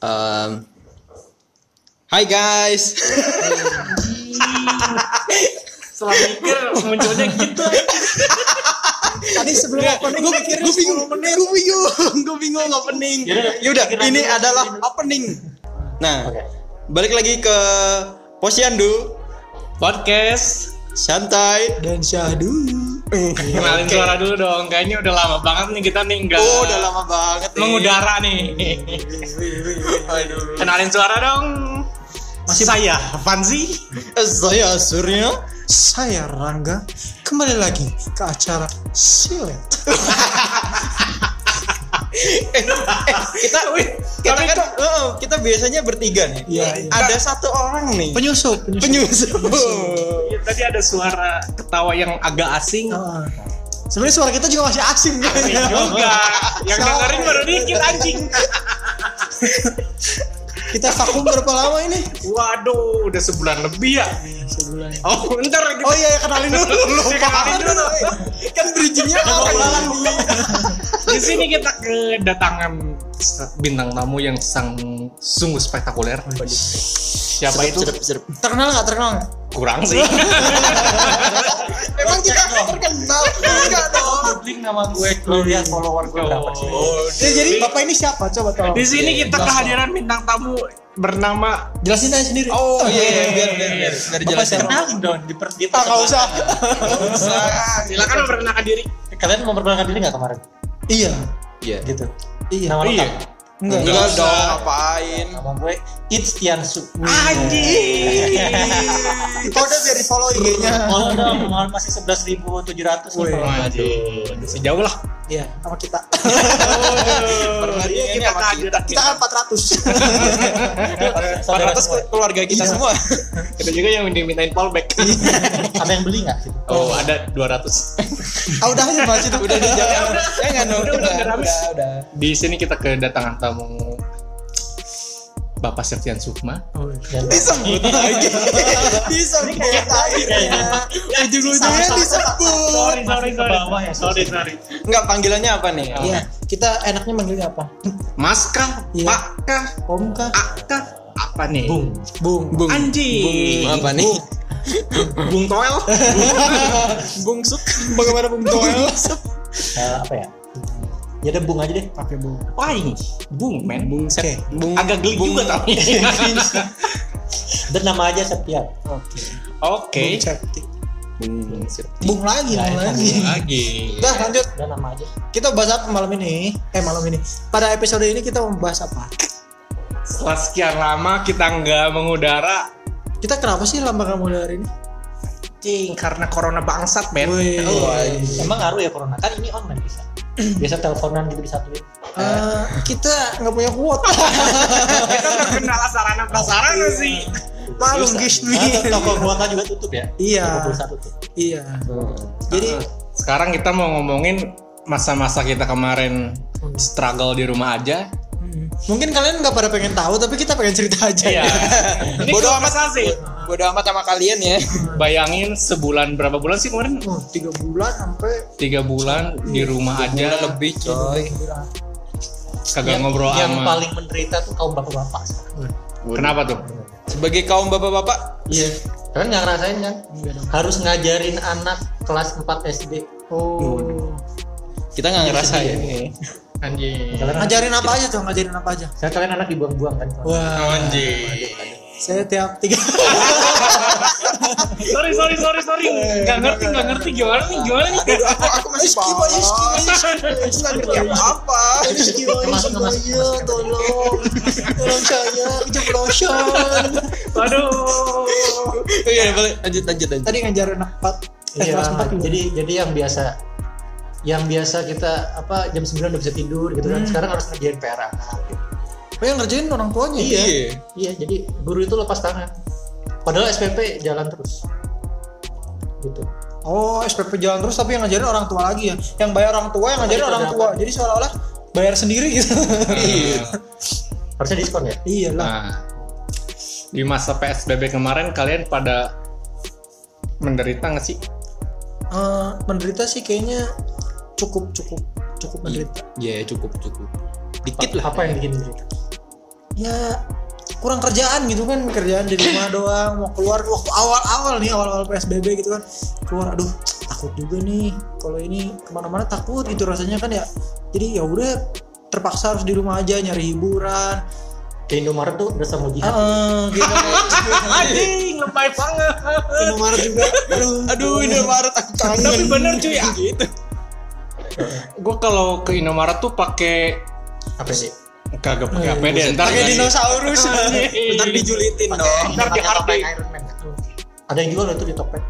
Um, Hai guys. Setelah mikir munculnya gitu. Tadi sebelum opening gue mikirnya gue bingung, 10 menit. gue bingung, gue bingung opening. Yaudah, ini adalah opening. Nah, Oke. balik lagi ke Posyandu, Podcast. santai. Dan syahdu. Kenalin Oke. suara dulu dong. Kayaknya udah lama banget nih kita nih enggak Oh, udah lama banget nih. mengudara nih. Aduh. Kenalin suara dong. Masih saya, Fanzi. Eh, Saya Surya. Saya Rangga kembali lagi ke acara Silet. Eh, kita kita kan eh, kita biasanya bertiga nih. Iya, iya. Ada satu orang nih. Penyusup, Penyusup. Iya, Tadi ada suara ketawa yang agak asing. Ah. Sebenarnya suara kita juga masih asing kan? Asing juga. Yang dengerin baru dikit anjing. Kita vakum berapa lama ini? Waduh, udah sebulan lebih ya. Sebulan. Oh, bentar kita Oh iya, ya, kenalin dulu. Lupa. Kenalin dulu. kan bridgingnya kenalan dulu. Di sini kita kedatangan bintang tamu yang sang sungguh spektakuler. Siapa itu? Terkenal nggak? Terkenal nggak? Kurang sih. Emang kita terkenal? Enggak dong. Publik nama gue, lo lihat follower gue berapa sih? Oh, Jadi, jadi bapak ini siapa? Coba tolong. Di sini kita kehadiran bintang tamu bernama Jelasin aja sendiri. Oh iya, iya, biar biar biar biar Bapak jelasin. Kenalin dong di per di Ah, nggak usah. silakan memperkenalkan diri. Kalian mau memperkenalkan diri nggak kemarin? Iya. Iya. Gitu. Iya. Nama Iya. lengkap. Enggak. Enggak usah. dong, ngapain? Nama gue It's Tiansu. Anjing. Kode biar di follow IG-nya. Kalau dong, mohon masih sebelas ribu tujuh ratus. Waduh, sejauh lah. Iya, sama kita. Perbandingannya Iya, kita sama kehadiran Kita kan 400. Saudara 400 semua. keluarga kita Iya. semua. Kita juga yang dimintain fallback. Ada yang beli nggak? Oh, ada 200. Ah, udah aja itu. Udah. Jangan dong. Udah, udah, udah udah. Di sini kita kedatangan tamu Bapak Septian Sukma. Dan Disebut lagi. Disebut lagi. Ujung-ujungnya disebut. Sorry, sorry, Ke bawah ya, Sorry, sorry. Enggak panggilannya apa nih? Iya, kita enaknya manggilnya apa? Mas kah? Iya. Pak kah? Om kah? A kah? Apa nih? Bung. Bung. Bung. Anjing. Bung apa nih? Bung Toel. Bung Suk. Bagaimana Bung Toel? Eh, apa ya? Ya udah Bung aja deh. Pakai Bung. Wah, ini. Bung, men. Bung Oke. Bung. Agak geli Bung. juga tapi. Dan nama aja Septian. Oke. Oke. Bung Septi. Bung Septi. Bung lagi, Ya, Bung lagi. Lagi. Udah lanjut. Dan nama aja. Kita bahas apa malam ini? Eh malam ini. Pada episode ini kita mau bahas apa? Setelah sekian lama kita nggak mengudara, Kita kenapa sih lama kamu dari ini? cing karena corona bangsat, men. Oh, Emang ngaruh ya corona? Kan ini online bisa. Biasa teleponan gitu disatuin. Eh, kita nggak punya kuota. kita nggak kenal sarana prasarana sih. Malu Susah. guys Nah, nih. toko kuota juga tutup ya? Iya. Toko tutup. Iya. Jadi Sekarang kita mau ngomongin masa-masa kita kemarin struggle di rumah aja. Mungkin kalian nggak pada pengen tahu, tapi kita pengen cerita aja. Iya. Ini Bodoh amat sih. Bodoh amat sama kalian ya. Bayangin sebulan berapa bulan sih kemarin? Oh, tiga bulan sampai Tiga bulan di rumah aja lebih coy. kagak ngobrol yang sama. paling menderita tuh kaum bapak-bapak. Kenapa tuh? Sebagai kaum bapak-bapak, Iya. Kalian nggak ngerasain kan? Dong. Harus ngajarin anak kelas 4 SD. Oh. kita nggak ngerasain. sedih Anjing. Kalian Ngajarin apa aja tuh? Ngajarin apa aja? Saya kalian anak dibuang-buang kan? Wah. Anjing. Saya tiap tiga. Sorry, sorry, sorry, sorry. Gak ngerti, gak ngerti gimana nih, gimana nih? Aku, aku masih Pak, Rizky, Aku nggak ngerti apa-apa. Rizky, Pak, semuanya, tolong. Tolong saya, keceplosan. Aduh. Iya, boleh lanjut lanjut lanjut. Tadi ngajarin anak empat. Eh, Iya. Jadi jadi yang biasa yang biasa kita apa jam 9 udah bisa tidur gitu kan. Sekarang harus ngerjain PR anak. Oh, yang ngerjain orang tuanya. Iya. Iya, jadi guru itu lepas tangan. Padahal SPP jalan terus. Gitu. Oh, SPP jalan terus tapi yang ngajarin orang tua lagi ya. Yang bayar orang tua, yang ngajarin Itu orang ada tua. Jadi seolah-olah bayar sendiri gitu. Iya. Harusnya diskon ya? Iyalah. Nah, di masa PSBB kemarin kalian pada menderita nggak sih? Eh, menderita sih kayaknya cukup cukup cukup menderita. Iya, cukup cukup. Dikit lah. Apa yang bikin menderita? ya kurang kerjaan gitu kan kerjaan di rumah doang mau keluar waktu awal-awal nih awal-awal PSBB gitu kan keluar aduh takut juga nih kalau ini ke mana-mana takut gitu rasanya kan ya jadi ya udah terpaksa harus di rumah aja nyari hiburan ke Indomaret tuh udah sama jihad ah gitu Anjing, lebay banget. Indomaret juga aduh Aduh, ini Maret aku kangen. Tapi bener cuy ya. Gitu. Gue kalau ke Indomaret tuh pakai apa sih? Kagak pakai APD ntar pakai dinosaurus. Bentar dijulitin dong. Ntar di ada yang jual itu di Tokped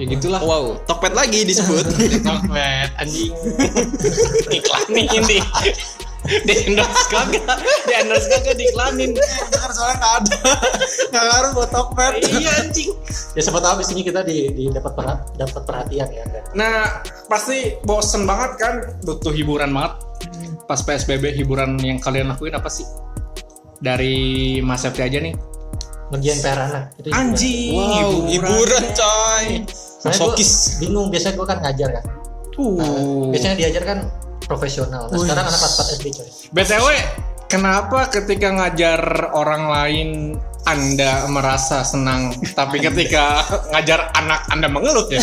Ya gitulah. Wow, Tokped lagi disebut. Tokped anjing. Iklanin di di endorse kagak, di endorse kagak diiklanin. Dengar soalnya nggak ada nggak ngaruh buat Tokped Iya anjing. ya siapa tahu ini kita di, di dapat perha- dapat perhatian ya kan Nah, pasti bosen banget kan, butuh hiburan banget. Pas PSBB hiburan yang kalian lakuin apa sih? Dari Mas Septi aja nih. ngerjain PR anak itu hiburan. Anjing, Wow, hiburan coy. Soalnya bingung biasanya gue kan ngajar kan Uh. biasanya diajar kan profesional nah, Wih. sekarang anak kelas 4 SD coy BTW, kenapa ketika ngajar orang lain Anda merasa senang, tapi ketika ngajar anak Anda mengelut ya?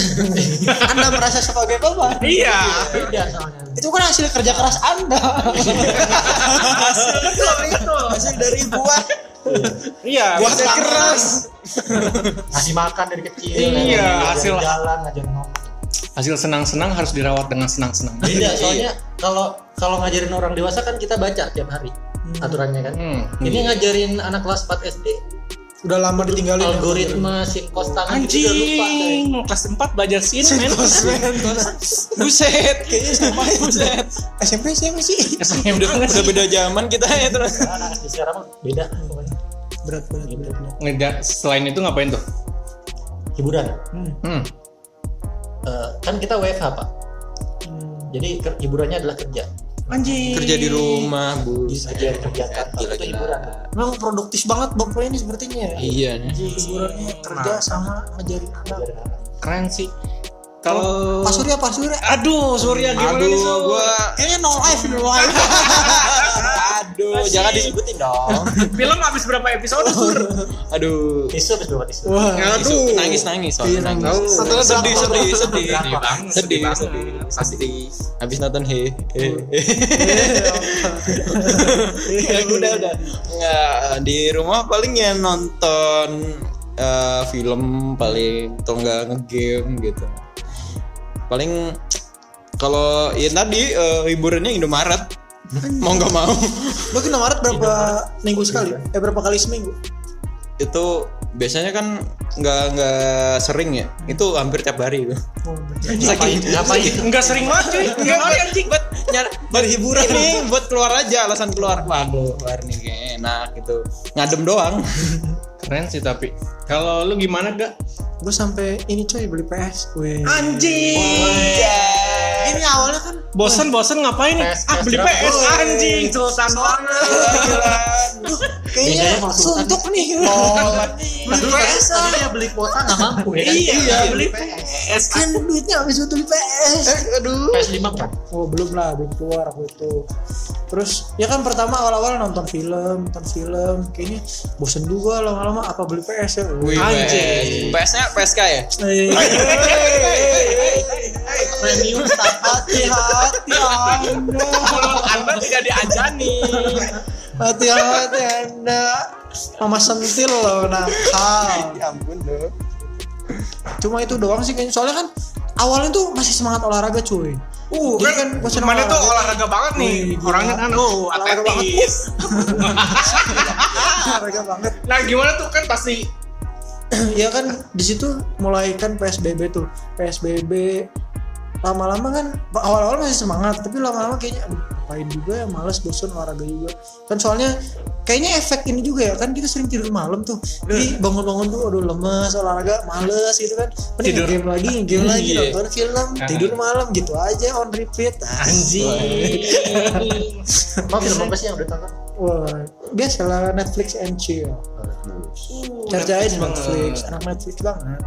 Anda merasa sebagai bapak iya. beda soalnya itu kan hasil kerja keras Anda Betul itu. Hasil dari buah. Iya, Buah keras. ngasih makan dari kecil Iya, hasil- jalan ngajarin ngomong Hasil senang-senang harus dirawat dengan senang-senang. beda soalnya kalau kalau ngajarin orang dewasa kan kita baca tiap hari aturannya kan Hmm. ini ngajarin anak kelas 4 SD udah lama ditinggalin ya. algoritma sin kos tangan lupa. Anjing, mau kelas 4 belajar sin, men. Buset, kayaknya sama ya, buset. SMP siapa sih SMP Udah, udah beda zaman kita ya terus. anak SD sekarang mah beda berat berat berat, berat. Selain itu ngapain tuh? hiburan Hmm. Eh, kan kita WFH pak Hmm. jadi hiburannya adalah kerja Anjing. Kerja di rumah, Bu. kerja kerja kantor itu hiburan memang produktif banget bapak ini sepertinya ya Iya nih. hiburannya kerja sama Ngajarin anak. Keren sih. Kalau Pak Surya Pak Surya Aduh, Surya gimana nih, Aduh, gua kayaknya no life no life Aduh, jangan disebutin dong. Film habis berapa episode, Sur? Aduh. tisu habis berapa tisu wah Aduh. Nangis nangis soalnya Iya, nangis. nangis. Sedih sedih sedih sedih. Sedih banget, Sedih sedih sedih. Habis nonton he. he. Ya udah udah. Nggak di rumah paling ya nonton eh, film paling atau enggak ngegame gitu. Paling kalau ya tadi eh, hiburannya Indomaret. Mau nggak mau Lo ke Indomaret berapa minggu sekali? Eh berapa kali seminggu? itu biasanya kan nggak nggak sering ya. Itu hampir tiap hari itu. Oh, ngapain ngapain Enggak sering banget, cuy. Enggak kali anjing. buat nyari buat hiburan ini buat keluar aja alasan keluar waduh keluar nih kayak enak gitu ngadem doang Keren sih tapi. Kalau lu gimana, Gak? Gue sampai ini coy beli PS. Wih. Anjing. Ini awalnya kan Bosen-bosen ngapain nih? PS, Ah, beli? PS anjing, sultan banget. kayaknya suntuk nih. Beli PS tadinya beli kuota nggak mampu ya kan? Iya, beli PS PS. Kan duitnya habis buat beli PS. aduh PS 5 kan Oh belum lah, belum keluar aku itu. Terus ya kan pertama awal-awal nonton film, nonton film, kayaknya bosen juga lama-lama apa beli PS ya. Wih, Anjing. PS nya PSK ya premium start Hati-hati anda, Mulut Anda tidak diajani. hati-hati anda. Mama sentil loh nakal. ya ampun dong Cuma itu doang sih kayaknya. Soalnya kan awalnya tuh masih semangat olahraga cuy. Uh, Jadi kan, kan mana tuh olahraga. olahraga banget nih. Wih. Orangnya kan oh, Olahraga banget. atletis. Olahraga banget. Nah, gimana tuh kan pasti ya kan di situ mulai kan PSBB tuh PSBB lama-lama kan awal-awal masih semangat tapi lama-lama kayaknya aduh ngapain juga ya males bosan olahraga juga kan soalnya kayaknya efek ini juga ya kan kita sering tidur malam tuh jadi bangun-bangun tuh aduh lemes olahraga males gitu kan mending Tidur. game lagi game lagi Iya. nonton film Ah. tidur malam gitu aja on repeat anjing. mau film apa sih yang udah tonton wah biasalah Netflix and chill Cari aja di banget. Netflix anak Netflix banget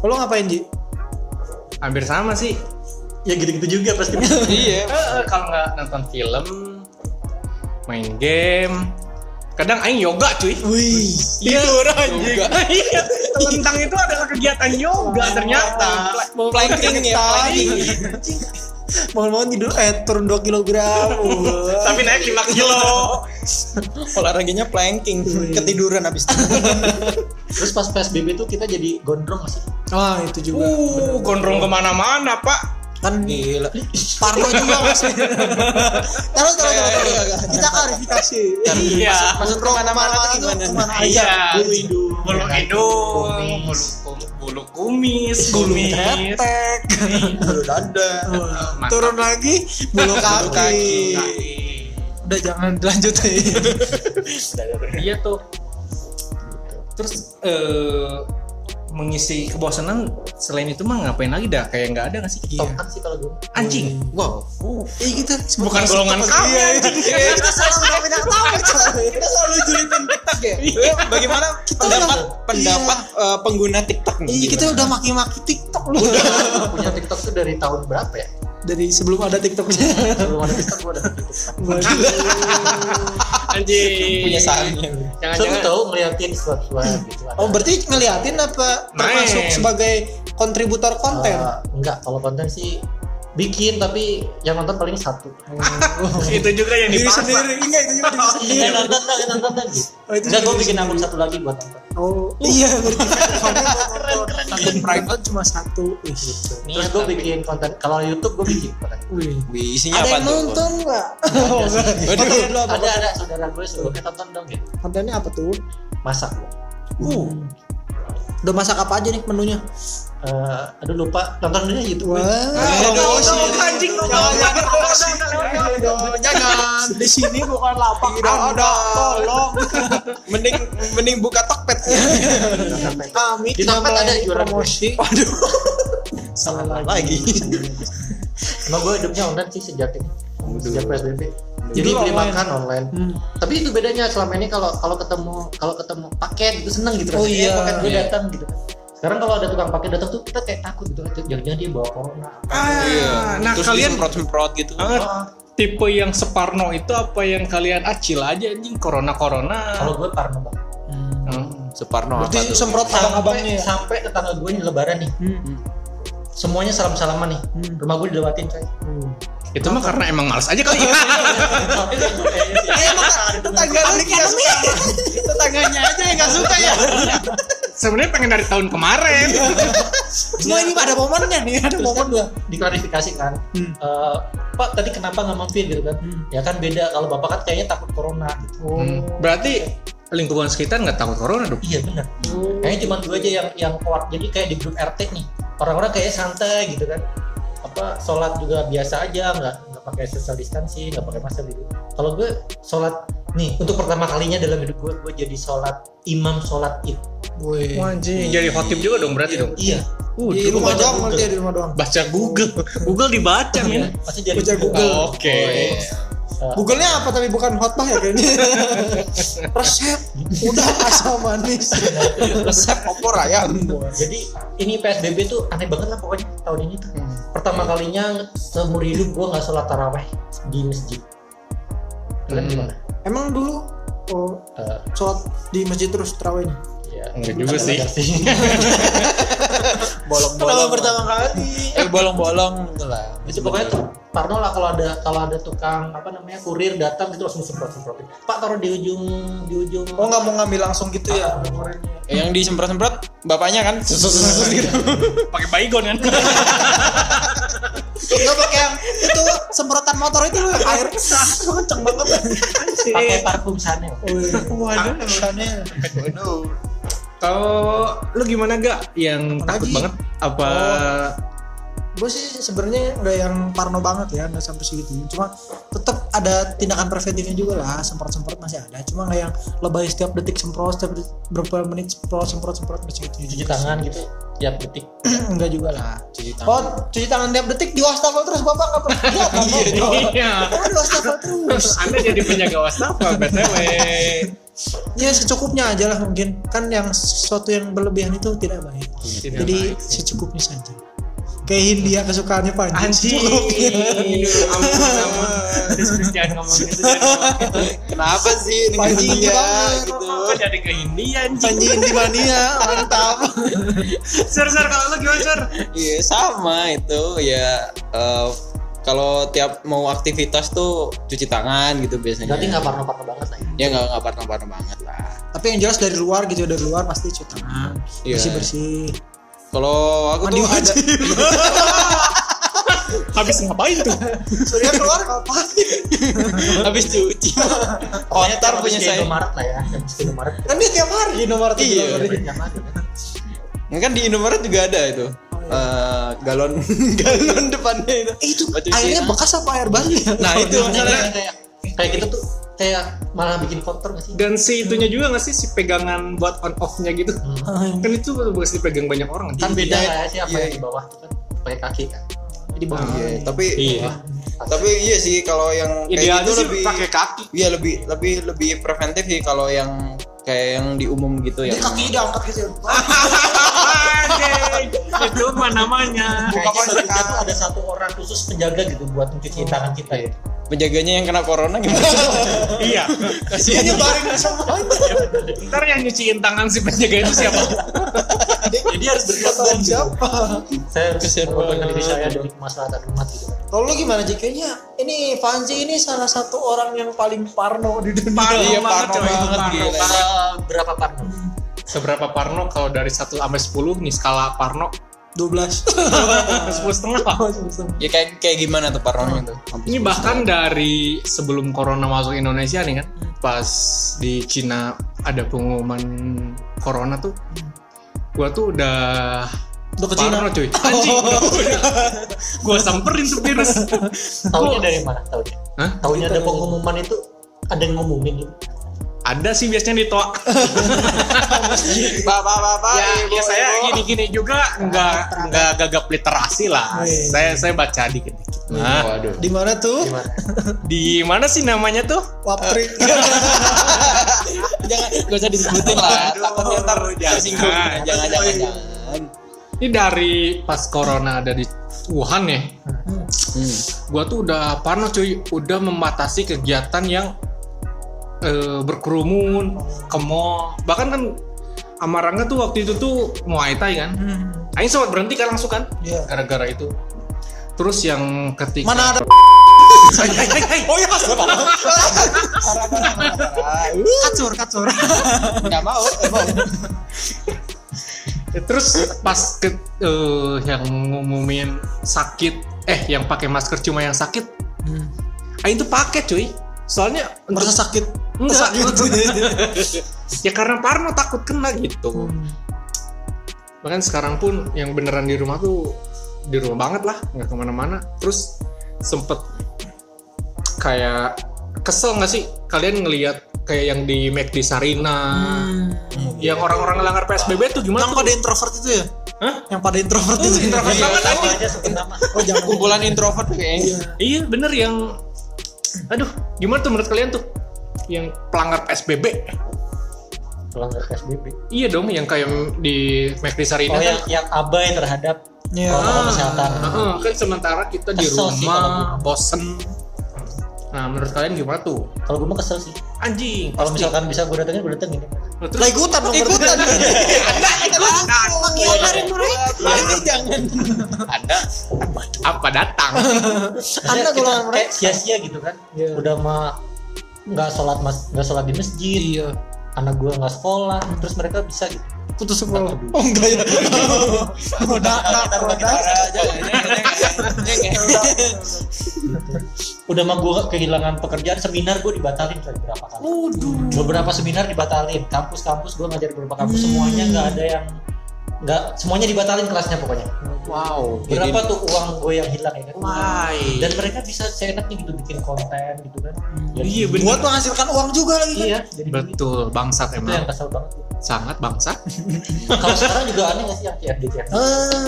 lo ngapain Ji? Hampir sama sih. Ya gitu-gitu juga pasti iya kalau nggak nonton film, main game, kadang aing yoga cuy Wih, Iya, Yoga. Iya, telentang itu adalah kegiatan yoga ternyata. planking ya planking mau-mau tidur eh turun 2 kilogram. Tapi naik 5 kilo. olahraganya planking ketiduran habis itu Terus pas PSBB tuh kita jadi gondrong gak sih? Wah, itu juga. Uh, gondrong ke mana-mana pak. Kan gila Parno juga masih. Terus terus terus, terus. Kita klarifikasi. Iya. masuk ke mana-mana tuh tuh gimana ke mana Iya. aja. Bulu hidung. Bulu hidung, Kumis. bulu, bulu kumis, Bulu kumis. ketek. bulu dada. Turun lagi bulu kaki. Udah jangan lanjutin. Iya tuh. Terus eh mengisi kebosanan selain itu mah ngapain lagi dah? Kayak nggak ada nggak sih? Tiktokan sih kalau gue. anjing. Wow. Eh kita bukan golongan kami Iya, Kita selalu nggak banyak tahu kita selalu julitin TikTok ya. Eh, bagaimana pendapat pendapat eh, pengguna TikTok nih? Iya kita udah maki-maki TikTok lu. Punya TikTok tuh dari tahun berapa ya? Dari sebelum ada TikToknya. Sebelum ada TikTok gue ada TikTok. anjing punya sahanya So, gue jangan-jangan tahu ngeliatin swipe-swipe gitu. Ada. Oh berarti ngeliatin apa termasuk sebagai kontributor konten? Eh, enggak, kalau konten sih bikin tapi yang nonton paling satu. itu juga yang Diri dipaksa sendiri, enggak itu juga diri sendiri. Iya nonton dong, nonton dong gitu. Oh, itu Enggak, gue bikin akun satu lagi buat nonton. Oh iya berarti konten private cuma satu. Wih. Terus gue bikin konten, kalau YouTube gue bikin konten. Wih. Wih, isinya Ada apa yang tuh nonton nggak? Oh, enggak. Kontennya dulu apa? Ada ada saudara gue suruh kita tonton dong gitu. Kontennya apa tuh? Masak. Uh. Udah masak apa aja nih menunya? Eh, aduh lupa nonton dulu YouTube. Wah. promosi. anjing lu Jangan. Di sini bukan lapak Tidak ada. Tolong. mending mending buka Tokped Kami Di tempat ada jualan promosi. waduh Salah lagi Emang gue hidupnya online sih sejak ini. Sejak PSBB. Jadi beli online. makan online. Hmm. Tapi itu bedanya selama ini kalau kalau ketemu kalau ketemu paket gitu seneng gitu. Oh iya. paket gue Iya. datang gitu. Sekarang kalau ada tukang paket datang tuh kita kayak takut gitu. Jangan-jangan dia bawa corona. ah nah terus kalian semprot semprot gitu Ah, tipe yang separno itu apa yang kalian acil aja anjing corona corona Kalau gue parno banget. Hmm. Separno apa Berarti tuh semprot abang-abangnya Sampai, ya. sampai tetangga gue nih lebaran nih. Hmm. Semuanya salam-salaman nih. Hmm. Rumah gue dilewatin coy. itu mah karena emang males aja kali Eh, emang tetangga lu suka. tetangganya aja yang nggak suka ya sebenarnya pengen dari tahun kemarin Cuma ini ada momennya nih, ada Terus momen kan gua. diklarifikasi kan. Hmm. Eh, Pak tadi kenapa nggak mampir gitu kan? Hmm. Ya kan beda kalau bapak kan kayaknya takut corona gitu. Hmm, berarti lingkungan sekitar nggak takut corona dong Iya benar. Kayaknya cuma gue aja yang yang kuat. Jadi kayak di grup RT nih orang-orang kayak santai gitu kan. Apa sholat juga biasa aja nggak nggak pakai social distancing nggak pakai masker gitu. Kalau gue sholat nih untuk pertama kalinya dalam hidup gue gue jadi sholat imam sholat id. Wih. Anjing, jadi khotib juga dong berarti dong. Iya. Uh, Di rumah baca doang Google. berarti di rumah doang. baca Google. Google dibaca, men. Pasti jadi Baca Google. Oke. Eh, Google-nya apa tapi bukan khotbah ya kayaknya. Resep udah asam manis. resep opor ayam Jadi ini PSBB tuh aneh banget lah pokoknya tahun ini tuh. Pertama kalinya seumur hidup gue nggak sholat taraweh di masjid. Kalian Hmm. gimana? Emang dulu oh, Eh, sholat di masjid terus terawihnya. ya, Enggak juga sih. bolong-bolong pertama kali eh bolong-bolong gitu lah Itu pokoknya tuh Parno lah kalau ada kalau ada tukang apa namanya kurir datang gitu langsung semprot semprotin. Pak taruh di ujung di ujung. Oh nggak mau ngambil langsung gitu ya? Eh, yang disemprot-semprot bapaknya kan gitu Pakai baygon kan. Nggak pakai yang itu semprotan motor itu loh air kenceng banget. pakai parfum Chanel. Waduh, Chanel. waduh Kalau lu gimana gak yang Apa takut lagi? banget apa Gue sih sebenarnya nggak yang parno banget ya, nggak sampai segitu. Cuma tetap ada tindakan preventifnya juga lah, semprot-semprot masih ada. Cuma nggak yang lebay setiap detik semprot, setiap detik, berapa menit semprot, semprot, semprot nggak segitu. Cuci tangan gitu tiap detik. Enggak juga lah. cuci Oh, cuci tangan tiap detik di wastafel terus bapak nggak pernah lihat Iya. Bapak di wastafel terus. Anda jadi penjaga wastafel BTW. Ya secukupnya aja lah mungkin. Kan yang sesuatu yang berlebihan itu tidak baik. Tidak Jadi baik. secukupnya saja. kayak Hindia kesukaannya Panji Anjing. Kenapa sih Panji banget. gitu? Jadi ke India anjing? Panji Indimania mantap Sur, sur, kalau lu gimana, Sur? Iya sama itu ya eh, kalau tiap mau aktivitas tuh cuci tangan gitu biasanya. Berarti nggak parno-parno banget lah ya. Ya nggak nggak parno-parno banget lah. tapi yang jelas dari luar gitu dari luar pasti cuci tangan Iya. bersih bersih Kalau aku mandi tuh ada wajib Habis ngapain tuh? surya keluar ngapain habis cuci. Kotor kalau punya saya. Indomaret lah ya. Habis Indomaret. kan dia tiap hari nomor tuh Iya. kan. Kan di Indomaret juga ada itu. Eh, galon galon depannya itu. Eh, itu airnya tangan. bekas apa air baru ya Nah, itu Kayak- masalahnya. kayak kayak gitu tuh kayak malah bikin kotor gak sih? Dan si itunya juga nggak sih si pegangan buat on off-nya gitu? Kan itu harus dipegang banyak orang. Kan beda Iya, lah ya sih apa iya. yang di bawah tuh kan pakai kaki kan. di bawah Iya, tapi Iya. tapi iya sih kalau yang kayak Idealnya gitu sih lebih pakai kaki. Iya lebih lebih lebih preventif sih kalau yang kayak yang di umum gitu ya. Jadi kaki diangkat gitu Anjing, itu mana namanya? Kayaknya kita tuh ada satu orang khusus penjaga gitu buat mencuci tangan kita ya. Penjaganya yang kena corona gimana? Iya. dia nyebarin semuanya Ntar yang nyuciin tangan si penjaga itu siapa? Jadi harus berkorban gitu. siapa Saya harus banget. diri saya demi kemaslahatan umat gitu kalau lu gimana Ji? kayaknya ini Panji ini salah satu orang yang paling parno di dunia Parno Iya, banget, parno coy, itu banget, parno. gila. Eh, berapa partner? Seberapa Parno kalau dari 1 sampai 10 nih skala Parno 12 10 setengah lah. ya kayak kayak gimana tuh parnonya tuh? Ini bahkan dari sebelum corona masuk Indonesia nih kan, pas di Cina ada pengumuman corona tuh, gua tuh udah Udah ke Cina? Parno cuy. Anjing. gua samperin tuh virus. Taunya dari mana? Taunya? Hah? Taunya ada pengumuman itu ada yang ngumumin gitu. Ada sih biasanya di toa. Bapak bapak. ya, ya saya gini-gini juga nggak nggak gagap literasi lah. Oh, iya. Saya saya baca dikit-dikit. Nah, Waduh. di mana tuh di mana sih namanya tuh? Waptrik Jangan gak usah disebutin lah. Takutnya ntar tersinggung. jangan. Jangan jangan jangan. Ini dari pas corona ada di Wuhan ya. Hmm. Gua tuh udah parno cuy, udah membatasi kegiatan yang eh, berkerumun, ke mall. Bahkan kan Amarangga tuh waktu itu tuh Muay Thai kan. Aing sempat berhenti kan langsung kan Iya. gara-gara itu. Terus yang ketika mana ada Oh ya, kacur kacur Nggak mau. Terus pas ke eh, yang ngumumin sakit, eh yang pakai masker cuma yang sakit, Aing tuh pakai cuy. Soalnya merasa sakit enggak, sakit ya karena Parno takut kena gitu. Bahkan sekarang pun yang beneran di rumah tuh di rumah banget lah, nggak ke mana-mana. Terus sempet kayak kesel nggak sih kalian ngelihat kayak yang di McD Sarina, yang orang-orang ngelanggar PSBB tuh gimana? yang tuh? pada introvert itu ya Hah? yang pada introvert Oh, itu introvert Iya. banget aja nama. oh jangan Kumpulan introvert kayaknya. Iya bener yang Aduh gimana tuh menurut kalian tuh Yang pelanggar PSBB Pelanggar PSBB. Iya dong yang kayak di McD Sarina Oh kan yang yang abai terhadap Iya. protokol kesehatan. Heeh, kan sementara kita di Kesel sih rumah kalau bosen Nah menurut kalian gimana tuh? Kalau gue mah kesel sih. Anjing Kalau misalkan bisa gue datengin, gue datengin. Nah, terus- lah ikutan dong ikutan. Anda ikutan. Ini jangan. Ada. Apa datang? Anda kayak mereka sia-sia gitu kan. Udah mah nggak sholat mas nggak sholat di masjid. iya Anak gue nggak sekolah. Terus mereka bisa gitu. putus sekolah. oh enggak ya. Udah udah mah gue kehilangan pekerjaan seminar gue dibatalin coy, berapa kali. Beberapa seminar dibatalin. Kampus-kampus gue ngajar beberapa kampus semuanya nggak ada yang nggak semuanya dibatalin kelasnya pokoknya. Wow. Berapa tuh uang gue yang hilang ya kan? Why? dan mereka bisa seenaknya gitu bikin konten gitu kan. Jadi- Iya bener. buat menghasilkan uang juga lagi kan? Iya jadi Betul bangsat itu yang emang kesel banget. Sangat bangsat. Kalau sekarang juga aneh nggak sih yang CFD CFD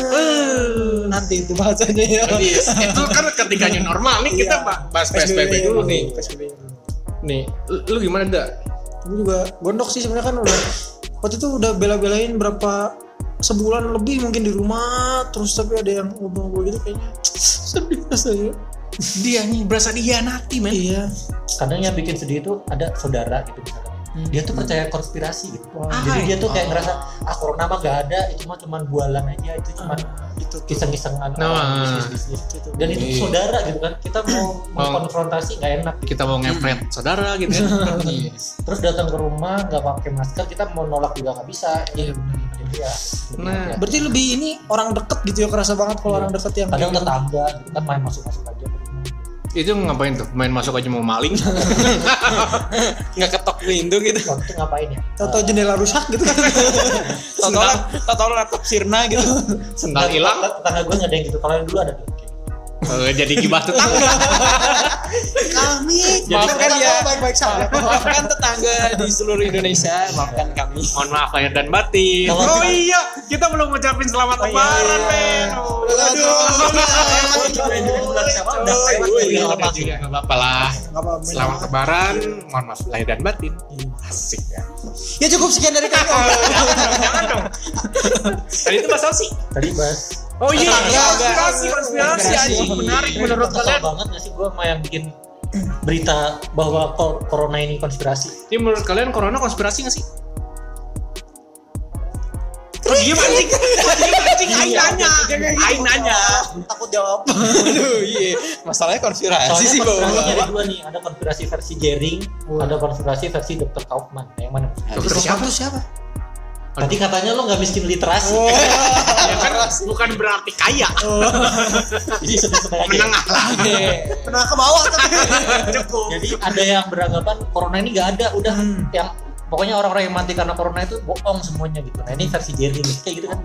Eh, nanti itu bahasanya ya. Itu kan ketika new normal nih kita Iya. bahas PSBB dulu nih. PSBB nih lu, lu gimana enggak Gue juga gondok sih sebenarnya kan udah waktu itu udah bela-belain berapa sebulan lebih mungkin di rumah terus tapi ada yang ngobrol gitu kayaknya sedih rasanya dia nih berasa dihianati men iya kadang yang bikin sedih itu ada saudara gitu misalkan dia tuh percaya konspirasi gitu Wah. jadi dia tuh kayak ngerasa ah corona mah gak ada itu mah cuman bualan aja itu cuma gitu tuh. kisah-kisahan Nah. Gitu. dan itu Iya. saudara gitu kan kita mau mau Oh. konfrontasi nggak enak gitu. kita mau ngepret saudara gitu kan terus datang ke rumah nggak pakai masker kita mau nolak juga nggak bisa Iya, ya Nah. berarti lebih ini orang deket gitu ya kerasa banget kalau Iya. orang deket yang kadang gitu. tetangga gitu kan main masuk masuk aja. Itu ngapain tuh? Main masuk aja mau maling? Nggak ketok pintu gitu. Waktu itu ngapain ya? Atau jendela rusak gitu. Kan total total laptop sirna gitu. Sendal hilang. Tetangga, tetangga gue nggak ada yang gitu. Kalau yang dulu ada tuh Eh, jadi gibah tetangga? Kami Maafkan kita ya. baik-baik saja. Maafkan tetangga di seluruh Indonesia maafkan kami. Mohon maaf lahir dan batin. Kalau- oh iya kita belum ngucapin selamat lebaran men Oh, lewat Woi, udah Udah lama juga nggak apa-apa lah selamat lebaran mohon maaf lahir dan batin. Asik ya. Ya cukup sekian dari kami. Jangan dong. Tadi itu bahasa sih tadi bahas oh iya konspirasi konspirasi anjing. Menarik menurut kalian banget gak sih gue sama yang bikin berita bahwa corona ini konspirasi? Ini menurut kalian corona konspirasi nggak sih? Oh, diem anjing. Diem anjing. Aing nanya. Aing nanya. Takut jawab. Aduh iya. Masalahnya konspirasi sih bawa ada dua nih. Ada konspirasi versi Jering ada konspirasi versi Dr. Kaufman. Yang mana? Dokter siapa? Itu siapa tadi katanya lo nggak miskin literasi. Ya kan bukan berarti kaya. Jadi sedih-sedih aja menengah lah. Pernah ke bawah cukup. Jadi ada yang beranggapan corona ini nggak ada udah. Hmm. yang pokoknya orang-orang yang mati karena corona itu bohong semuanya gitu. Nah ini versi Jering kayak gitu kan?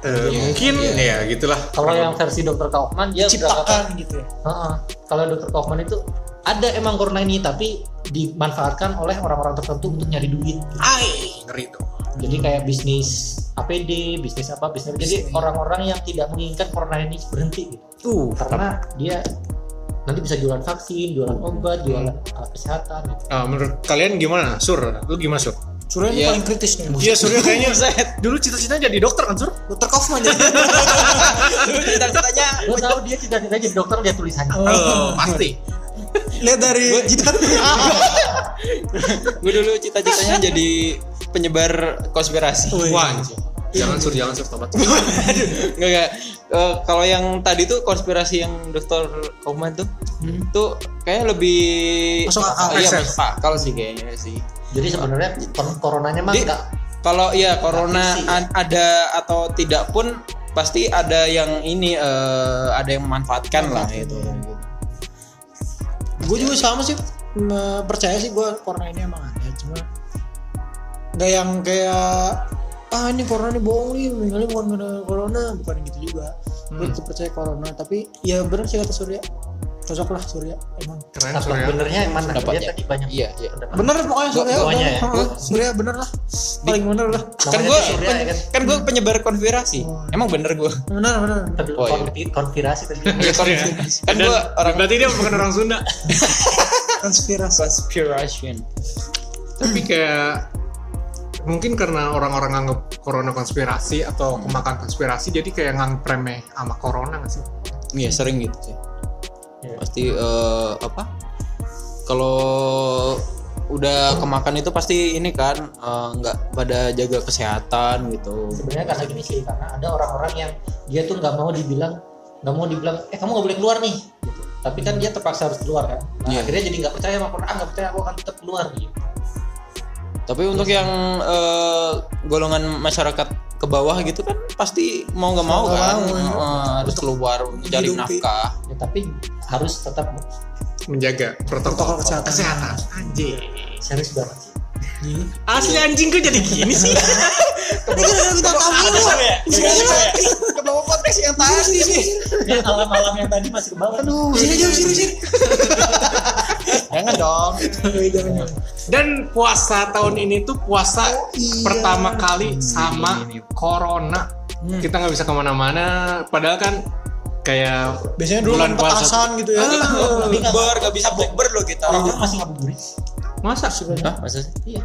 Eh, mungkin ya gitulah. Kalau yang versi Dr. Kaufman dia ciptakan gitu ya. Heeh. Kalau Dr. Kaufman itu ada emang corona ini tapi dimanfaatkan oleh orang-orang tertentu untuk nyari duit. ai ngeri tuh Jadi kayak bisnis APD, bisnis apa, bisnis. Jadi orang-orang yang tidak menginginkan corona ini berhenti gitu. tuh Karena dia nanti bisa jualan vaksin, jualan obat, jualan alat kesehatan gitu. Ah, menurut kalian gimana sur lu gimana sur Surya ini Iya. paling kritis nih Iya Surya kayaknya dulu cita-citanya jadi dokter kan Sur? dokter Kaufman ya cita-citanya Gue tahu dia cita-cita jadi dokter dia tulisannya. Oh, pasti. Lihat dari jidat gue dulu cita-citanya jadi penyebar konspirasi Wih. Wah, anjing. jangan Sur, jangan Sur, tobat. Enggak enggak. Eh, kalau yang tadi tuh konspirasi yang Dr. Kaufman tuh tuh kayak lebih Masuk akal. Iya, masuk akal sih kayaknya sih. Jadi sebenarnya coronanya mah enggak Kalau ya corona Fiksi, ya. a- ada atau tidak pun pasti ada yang ini eh, ada yang memanfaatkan lah itu. Gue juga sama sih percaya sih gue corona ini emang ada cuma nggak yang kayak ah ini corona ini bohong nih meninggalnya bukan karena corona bukan gitu juga. Gue tetap percaya corona tapi ya benar sih kata Surya cocok lah Surya emang Keren Nah, Sur ya. benernya yang mana? Pendapatnya. Dia tadi banyak Iya, iya. pendapat. bener pokoknya Surya pokoknya ya. Surya bener lah paling bener lah Kan gue Surya, ya kan? kan gue penyebar konspirasi. Oh. Emang bener gue. bener bener Tadi Oh, iya. konspirasi tadi. Ya, konspirasi. kan gue orang berarti dia bukan orang Sunda. konspirasi conspiration. Tapi kayak mungkin karena orang-orang nganggap corona konspirasi atau kemakan konspirasi jadi kayak nganggap remeh sama corona nggak sih? Iya sering gitu sih. Iya. Pasti eh, apa? Kalau udah kemakan itu pasti ini kan eh, nggak pada jaga kesehatan gitu. sebenarnya karena gini sih karena ada orang-orang yang dia tuh nggak mau dibilang nggak mau dibilang eh kamu nggak boleh keluar nih gitu. tapi kan dia terpaksa harus keluar kan nah, Iya. akhirnya jadi nggak percaya sama Quran nggak percaya aku akan tetap keluar gitu Tapi untuk yang eh, golongan masyarakat ke bawah gitu kan pasti mau nggak mau kan mau, ya. eh, harus keluar mencari nafkah. ya, tapi harus tetap Menjaga protokol, Protokol kesehatan. Anjing. serius banget sih Iya. Asli anjing kok jadi gini sih? Ini gara-gara kita tahu Ke bawah podcast yang tadi sih. ya alam-alam yang tadi masih ke bawah aduh sini aja sini sini Jangan dong. jangan Dan puasa tahun ini tuh puasa iya. pertama kali sama corona. Hmm. Kita nggak bisa ke mana-mana. Padahal kan kayak biasanya dulu Bulan puasa. gitu ya Bukber nggak bisa bukber loh kita. orang masih ngabuburit masa Hah, masa sih? iya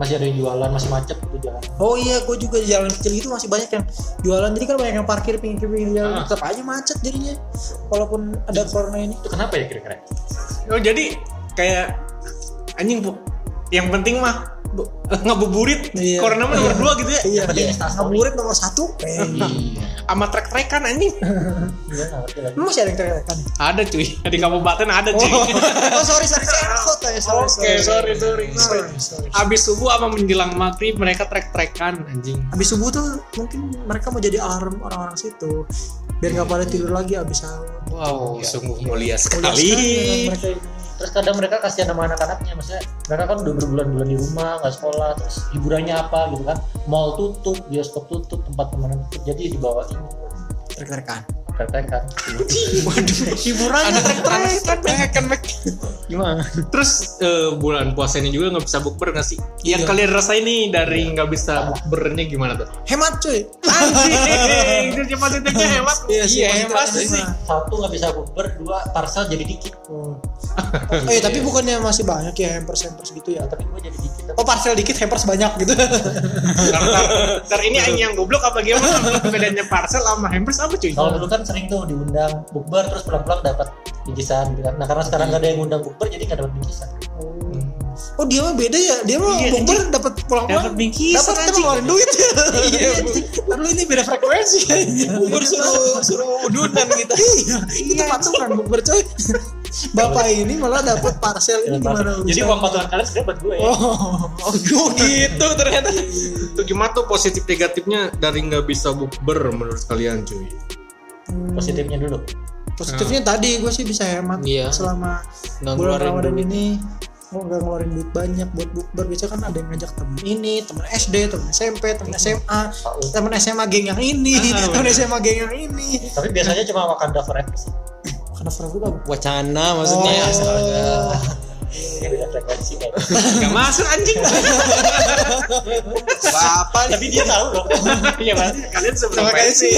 masih ada yang jualan masih macet gitu jalan Oh iya, gue juga di jalan kecil gitu masih banyak yang jualan. Jadi kan banyak yang parkir pinggir-pinggir jalan. Ah. Tetap aja macet jadinya. Walaupun ada corona ini. itu kenapa ya kira-kira Oh jadi kayak anjing bu, yang penting mah bu, ngabuburit Iya. corona mah nomor dua gitu ya. Iya, iya. Ngabuburit nomor satu. Eh, Sama trek-trekan anjing. iya Emang masih ada yang teriakan? Ada cuy, di kabupaten ada cuy. oh sorry sorry saya kota ya sorry Oke, sorry, sorry, sorry. sorry, sorry. Abis subuh apa menjelang maghrib mereka trek-trekan anjing. Habis subuh tuh mungkin mereka mau jadi alarm orang-orang situ biar nggak pada tidur lagi habis sahur. Wow, sungguh mulia Mulia sekali. sekali mereka ini. Terus kadang mereka kasihan sama anak-anaknya maksudnya mereka kan udah berbulan-bulan di rumah nggak sekolah terus hiburannya apa gitu kan? Mall tutup bioskop tutup tempat teman tutup jadi dibawa ini Kan Waduh, hiburannya trek-trekan. Gimana? Terus eh, bulan puasa ini juga nggak bisa bukber nggak sih? Yang kalian rasain nih dari nggak bisa bukbernya gimana tuh? Hemat cuy. Anjing, itu cuma titiknya hemat. Iya sih, Iya, hemat sih. satu nggak bisa bukber dua parcel jadi dikit Oh. oh iya, tapi bukannya masih banyak ya hampers hampers gitu ya? tapi gue jadi dikit Oh parcel dikit hampers banyak gitu. Ntar, ntar, ntar ini aing yang goblok apa gimana? Bedanya parcel sama hampers apa cuy? kalau dulu kan sering tuh diundang bukber terus pulang-pulang dapat bingkisan gitu kan nah karena sekarang nggak ada yang undang bukber jadi nggak dapat bingkisan Oh dia mah beda ya, dia mah Iya, bukber dapat pulang-pulang. Dapat bingkisan, Dapat kan anjing. ngeluarin duit. Iya. Lalu ini beda frekuensi. Bubur suruh suruh udunan kita. Iya, itu patungan bukber coy. Bapak ini malah dapat parcel ini gimana jadi uang patungan kalian sebenarnya buat gue ya Oh, Oh gitu ternyata. Itu gimana tuh positif negatifnya dari nggak bisa bukber menurut kalian cuy? Hmm, positifnya dulu. Positifnya tadi gue sih bisa hemat Iya. selama Nggak bulan Ramadan ini. Mau nggak ngeluarin duit banyak buat bukber. Biasanya kan ada yang ngajak temen ini temen SD temen SMP temen SMA temen SMA geng yang ini Ah, temen bener. SMA geng yang ini. Tapi biasanya cuma Wakanda Forever sih. Karena forever? Wacana maksudnya. Oh. Yang beda frekuensi kan Gak masuk anjing. Bapak tapi dia tahu loh. Iya mas, kalian sih?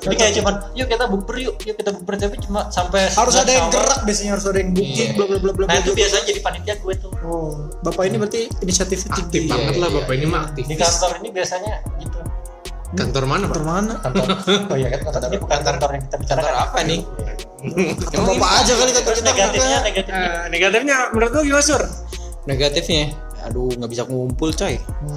jadi kayak cuman yuk kita bukber yuk. Yuk kita bukber tapi cuma sampai harus ada yang gerak biasanya harus ada yang booking Iya. bla bla bla bla nah itu biasanya jadi panitia gue tuh. Oh bapak ini berarti inisiatif Aktif banget lah iya, bapak ini mah aktif. di kantor ini biasanya gitu Kantor mana kantor mana kantor oh iya kan kantor ini bukan kantor yang kita bicarakan Kantor apa nih? kantor bapak aja kali kantor kita negatifnya negatifnya Eh, negatifnya menurut lu gimana sur? Negatifnya, aduh nggak bisa ngumpul coy.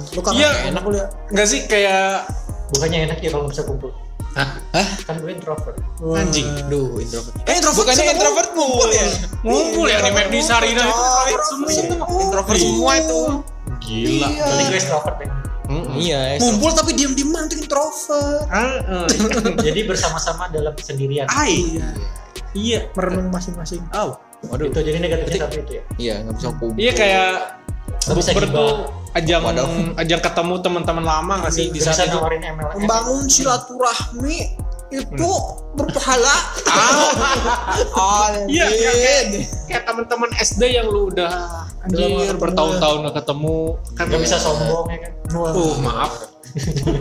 lu kan Iya. enak lu ya Enggak sih kayak bukannya enak ya kalau nggak bisa kumpul Hah? Hah? kan gue introvert Wah. Anjing. Aduh introvert. Eh, introvert Bukannya introvert ngumpul ya? Ngumpul ya di McD Sarina itu Introvert semua. Introvert semua itu. Gila. Berarti gue extrovert ya Mm-mm. Iya. ngumpul tapi diam diam tuh introvert Ah, eh. jadi bersama-sama dalam kesendirian Ai. Iya. merenung masing-masing Oh, waduh. itu jadi negatifnya satu itu ya Iya nggak bisa kumpul. Iya kayak bisa bukber tuh ajang Waduh. ajang ketemu teman-teman lama nggak sih di itu? nawarin MLM membangun silaturahmi itu berpahala Oh, Iya, iya, kayak, kayak teman-teman SD yang lu udah anjir bertahun-tahun nggak ketemu kan nggak bisa sombong ya kan Oh, maaf.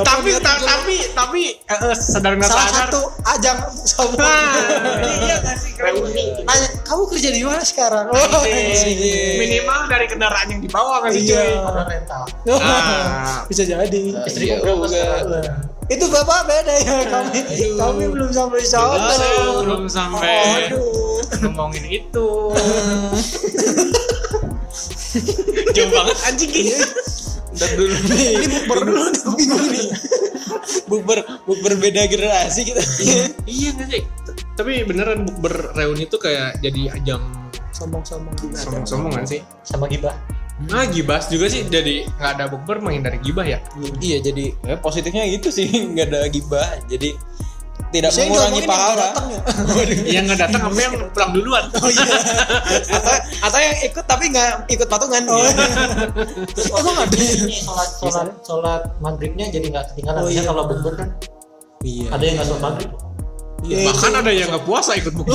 tapi ta- tapi tapi eh, eh, sadar nggak salah sadar. satu ajang sama Nah, iya nggak sih? reuni nanya kamu kerja di mana sekarang oh. Minimal dari kendaraan yang dibawa nggak sih Iya. cuy? ada rental Ah. bisa jadi istri Iya, berapa juga. Itu bapak beda ya kami kami belum sampai sana Aduh, belum sampai aduh ngomongin itu. Jauh banget anjing ini. Ntar dulu. ini bukber dulu nih bingung nih Bukber bukber beda generasi kita. iya nggak sih? Tapi beneran bukber reuni itu kayak jadi ajang sombong-sombong juga sombong-sombong kan sih? sama gibah Nah, gibas juga sih jadi nggak ada bukber menghindari gibah ya. iya jadi ya, positifnya gitu sih nggak ada gibah jadi tidak Saya mengurangi pahala datang ya. Yang nggak datang apa yang pulang duluan? oh iya atau atau yang ikut tapi nggak ikut patungan oh, iya. terus emang ada ini sholat sholat sholat maghribnya jadi nggak ketinggalan Oh, iya. kalau bukber kan iya ada yang nggak sholat maghrib Iya, Bahkan itu. ada yang nggak puasa ikut bukber.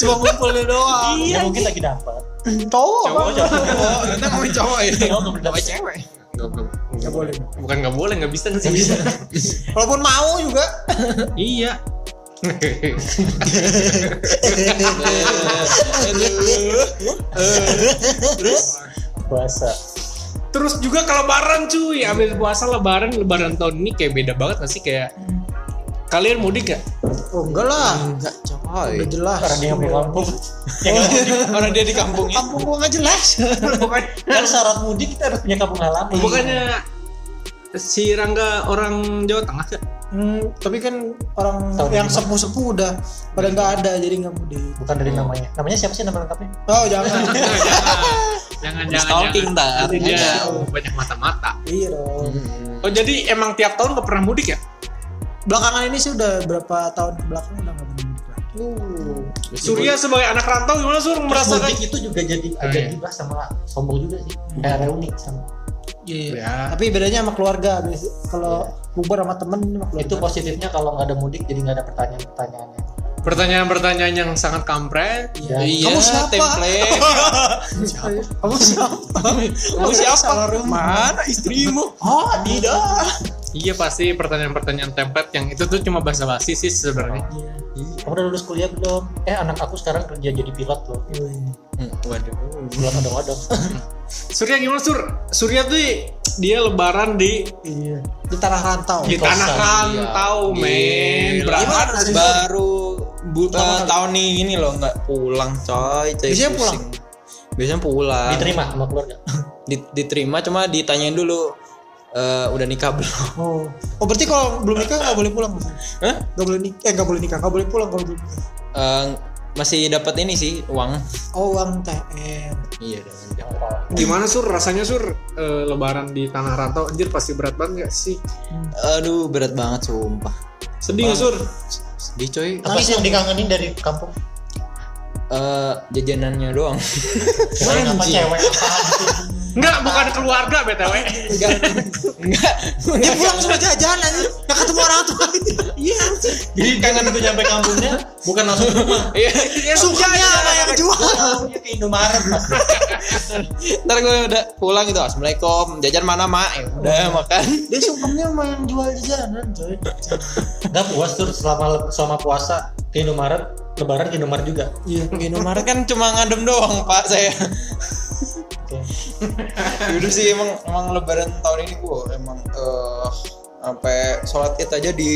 cuma ngumpulnya doang ya mungkin lagi dapat cowok Cowok, cowok. kita ngomongin cowok ya. Oh, nggak boleh dapat cewek? Nggak boleh. Bukan nggak boleh, nggak bisa sih. walaupun mau juga. Iya. puasa. Terus juga kalau lebaran cuy, habis puasa lebaran, lebaran tahun ini kayak beda banget gak sih? Kayak kalian mudik gak? oh enggak lah Enggak coy. udah jelas karena dia punya kampung ya kan Orang dia di kampungnya. kampung gua nggak jelas Bukan, kan syarat mudik kita harus punya kampung halaman bukannya si Rangga orang Jawa Tengah gak? Hmm, tapi kan orang Tahun yang sepuh-sepuh udah pada nggak ada jadi nggak mudik. bukan dari namanya namanya siapa sih nama lengkapnya Oh jangan. Jangan, Di jangan, stalking jangan. tar. Dia Jangan. banyak mata-mata. iya dong. Hmm. Oh jadi emang tiap tahun gak pernah mudik ya? Belakangan ini sih udah berapa tahun ke belakang udah nggak pernah mudik lagi. Surya sebagai anak rantau gimana Sur Terus merasakan? mudik itu juga jadi Oh, agak iya. gibah sama sombong juga sih kayak reuni sama Iya. Ya. Tapi bedanya sama keluarga. Kalau bubur sama temen sama keluarga. itu positifnya kalau nggak ada mudik jadi nggak ada pertanyaan-pertanyaan yang Pertanyaan-pertanyaan yang sangat kampret. ya, Iya, Kamu siapa? template. Kamu siapa? Kamu siapa? Salah rumah. Mana istrimu? Oh, tidak. Iya pasti pertanyaan-pertanyaan template yang itu tuh cuma basa-basi sih sebenarnya. Iya. kamu udah lulus kuliah belum eh anak aku sekarang kerja jadi pilot loh Hmm, Waduh. belum ada wadong Surya gimana Sur? Surya tuh dia lebaran di Iya. Di tanah rantau. di kosan, tanah rantau men. Gila. Berangkat baru bu, kali. tahun ini ini loh nggak pulang coy, coy Biasanya pusing. pulang? Biasanya pulang. diterima sama keluarga Di- diterima cuma ditanyain dulu eh, udah nikah belum? Oh. Oh berarti kalau belum nikah nggak boleh pulang maksudnya? Hah? Nggak boleh nikah? Eh nggak boleh nikah, nggak boleh pulang kalau belum nikah. Masih dapat ini sih uang. Oh uang TR. Iya dong. gimana Sur? Rasanya Sur eh, lebaran di tanah rantau anjir pasti berat banget gak sih? Aduh berat banget sumpah. Sedih gak Sur? Sedih coy. apa sih yang dikangenin dari kampung Eh, jajanannya doang. Apa cewek apa Enggak, bukan keluarga BTW. Enggak. Enggak. Dia pulang sama jajanan, nggak ketemu orang tua. Iya. jadi kangen itu nyampe kampungnya bukan langsung ke rumah Iya. Sukanya sama yang jual. kampungnya ke Indomaret Ntar gue udah pulang gitu, assalamualaikum. Jajan mana mak? Ya udah makan. Dia sukanya sama yang jual jajanan, coy. nggak puas tuh selama selama puasa ke Indomaret lebaran ke Indomaret juga Iya. Indomaret kan cuma ngadem doang pak saya. Oke. Udah sih emang emang lebaran tahun ini gue emang eh sampai sholat id aja di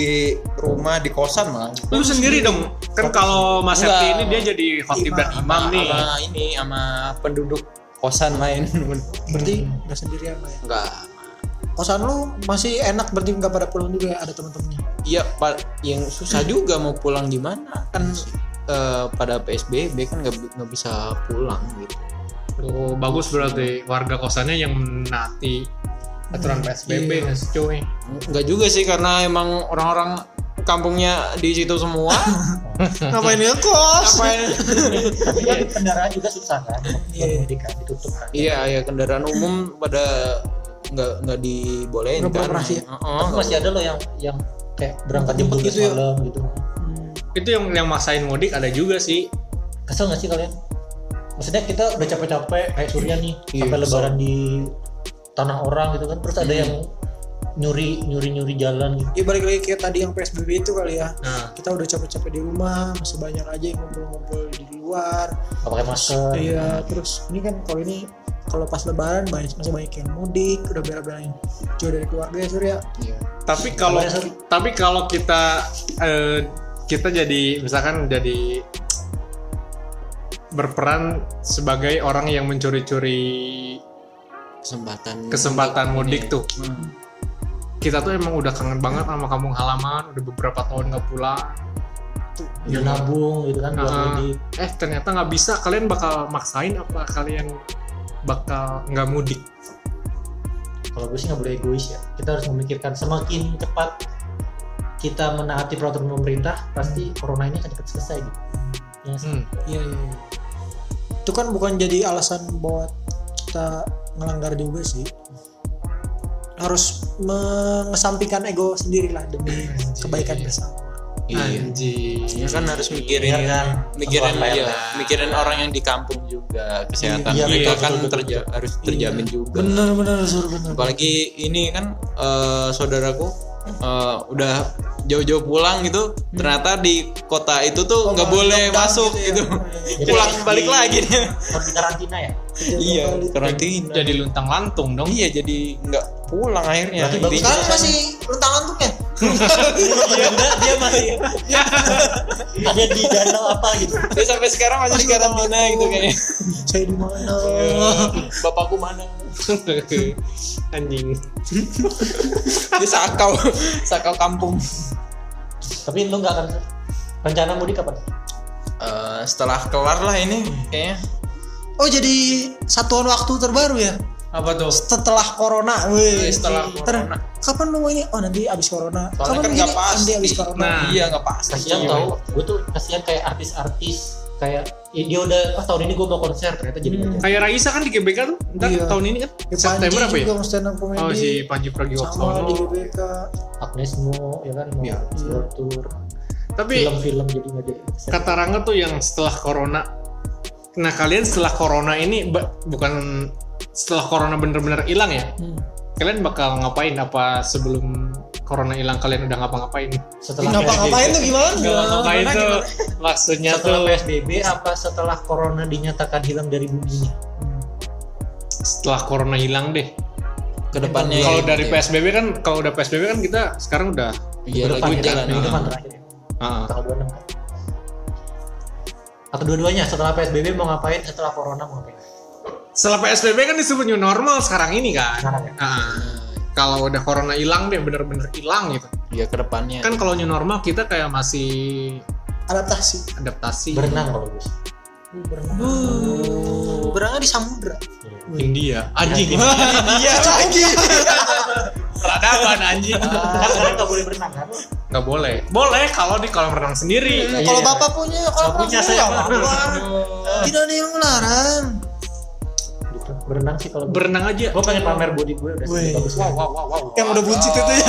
rumah di kosan malah. Lu sendiri dong. Kan kalau Mas. Septi ini dia jadi khotib dan imam nih. Sama ini sama penduduk kosan lain. Berarti nggak sendirian lah ya. Enggak. Kosan lu masih enak berarti nggak pada pulang juga ya ada teman-temannya. Iya pak, yang susah juga mau pulang di mana kan eh, pada PSBB kan nggak nggak bisa pulang gitu. Oh, bagus berarti warga kosannya yang menaati aturan PSBB Iya. nggak sih cuy? Enggak juga sih karena emang orang-orang kampungnya di situ semua. Ngapain kos? Apa tapi kan kendaraan juga susah kan Iya. kan ditutup kan Iya, ya kendaraan umum pada nggak nggak dibolehin Nggak kan. ya? Heeh. tapi masih ada loh yang yang kayak berangkat Jemput 12 gitu ya? malam gitu Hmm. Itu yang yang maksain mudik ada juga sih. kesel nggak sih kalian maksudnya kita udah capek-capek kayak Surya nih Iya, sampai lebaran di tanah orang gitu kan terus ada Hmm. yang nyuri nyuri nyuri jalan gitu Ya balik lagi kayak tadi yang PSBB itu kali ya. Nah, Kita udah capek-capek di rumah, masih banyak aja yang ngumpul-ngumpul di luar. nggak pakai masker Iya, terus ini kan kalau ini kalau pas lebaran banyak masih banyak yang mudik, udah bela-belain jauh dari keluarga ya Surya. Iya. tapi kalau tapi kalau kita eh, kita jadi misalkan jadi berperan sebagai orang yang mencuri-curi Kesempatan kesempatan mudik tuh. Hmm. Kita tuh emang udah kangen banget sama kampung halaman, udah beberapa tahun nggak pulang. udah nabung gitu kan buat mudik eh ternyata nggak bisa. Kalian bakal maksain apa kalian bakal nggak mudik? kalau gue sih nggak boleh egois ya kita harus memikirkan semakin cepat kita menaati peraturan pemerintah pasti corona ini akan cepat selesai gitu ya? Hmm. Iya, iya. iya. Itu kan bukan jadi alasan buat kita ngelanggar juga sih. Harus mengesampingkan ego sendiri lah demi kebaikan bersama. Iya. Anjing. Ya kan harus mikirin Iya kan? mikirin iya, PLN. mikirin orang yang di kampung juga kesehatan Iya, mereka betul, kan betul, terja harus terjamin juga. Bener bener sur bener. Apalagi ini kan eh, saudaraku eh, udah jauh-jauh pulang gitu ternyata di kota itu tuh nggak boleh lockdown masuk gitu ya. gitu, Jadi pulang di- balik lagi. Dia Harus di karantina ya? Iya karantina. Jadi luntang lantung dong. iya jadi nggak pulang akhirnya. Intinya- Sekarang masih luntang lantung ya? Enggak, dia masih ada di danau apa gitu. Dia sampai sekarang masih di karantina gitu kayaknya. Saya di mana? bapakku mana? Anjing. dia sakau. Sakau kampung. Tapi lu nggak akan rencana mudik kapan? Eh, setelah kelar lah ini kayaknya. Oh jadi satuan waktu terbaru ya? Apa tuh? Setelah corona, wih. Iya, setelah Ter- corona. Kapan lu ini? Oh nanti abis corona. Soalnya kapan kan nggak pasti. Nanti abis corona. Nah. iya nggak pasti kasihan tau gue tuh kasihan kayak artis-artis kayak ya dia udah oh tahun ini gue mau konser ternyata jadi Hmm. Kayak Raisa kan di GBK tuh. Ntar Iya. tahun ini kan Ya, September apa ya? juga mau stand up comedy. Oh si Panji sama Pragiwaksono. di GBK. Agnes Mo ya kan mau Iya. world tour Tapi film-film jadi nggak jadi kata Rangga tuh yang setelah corona. Nah kalian setelah corona ini bukan setelah corona bener-bener hilang ya? Hmm. Kalian bakal ngapain? Apa sebelum corona hilang kalian udah ngapa-ngapain? setelah Ngapa-ngapain tuh gimana? Ngapain Gimana, tuh? gimana? Maksudnya setelah tuh PSBB apa setelah corona dinyatakan hilang dari bumi ini setelah corona hilang deh. ke depannya Kalau gitu dari ya. PSBB kan, kalau udah PSBB kan kita sekarang udah iya depan ya, jalan minggu depan terakhir ya ah, tanggal 26 kan atau dua-duanya setelah PSBB mau ngapain setelah corona mau ngapain setelah PSBB kan disebut new normal sekarang ini kan. Sekarang ya? Ah, kalau udah corona hilang deh, bener-bener hilang gitu. iya ke depannya Kan kalau new normal kita kayak masih Adaptasi. adaptasi. berenang kalau gue sih. Berenang. Berenang di samudra. India, anjing. iya lagi Peradaban anjing. kan sekarang nggak boleh berenang kan Nggak boleh. Boleh kalau di kolam renang sendiri. Nah, kalau Iya. bapak punya, kalau Nggak punya, saya. Tidak ada yang melarang. Berenang sih kalau Berenang aja. gue pengen pamer body gue udah Wih. bagus Wow, wow, wow, wow. Yang udah buncit itu ya.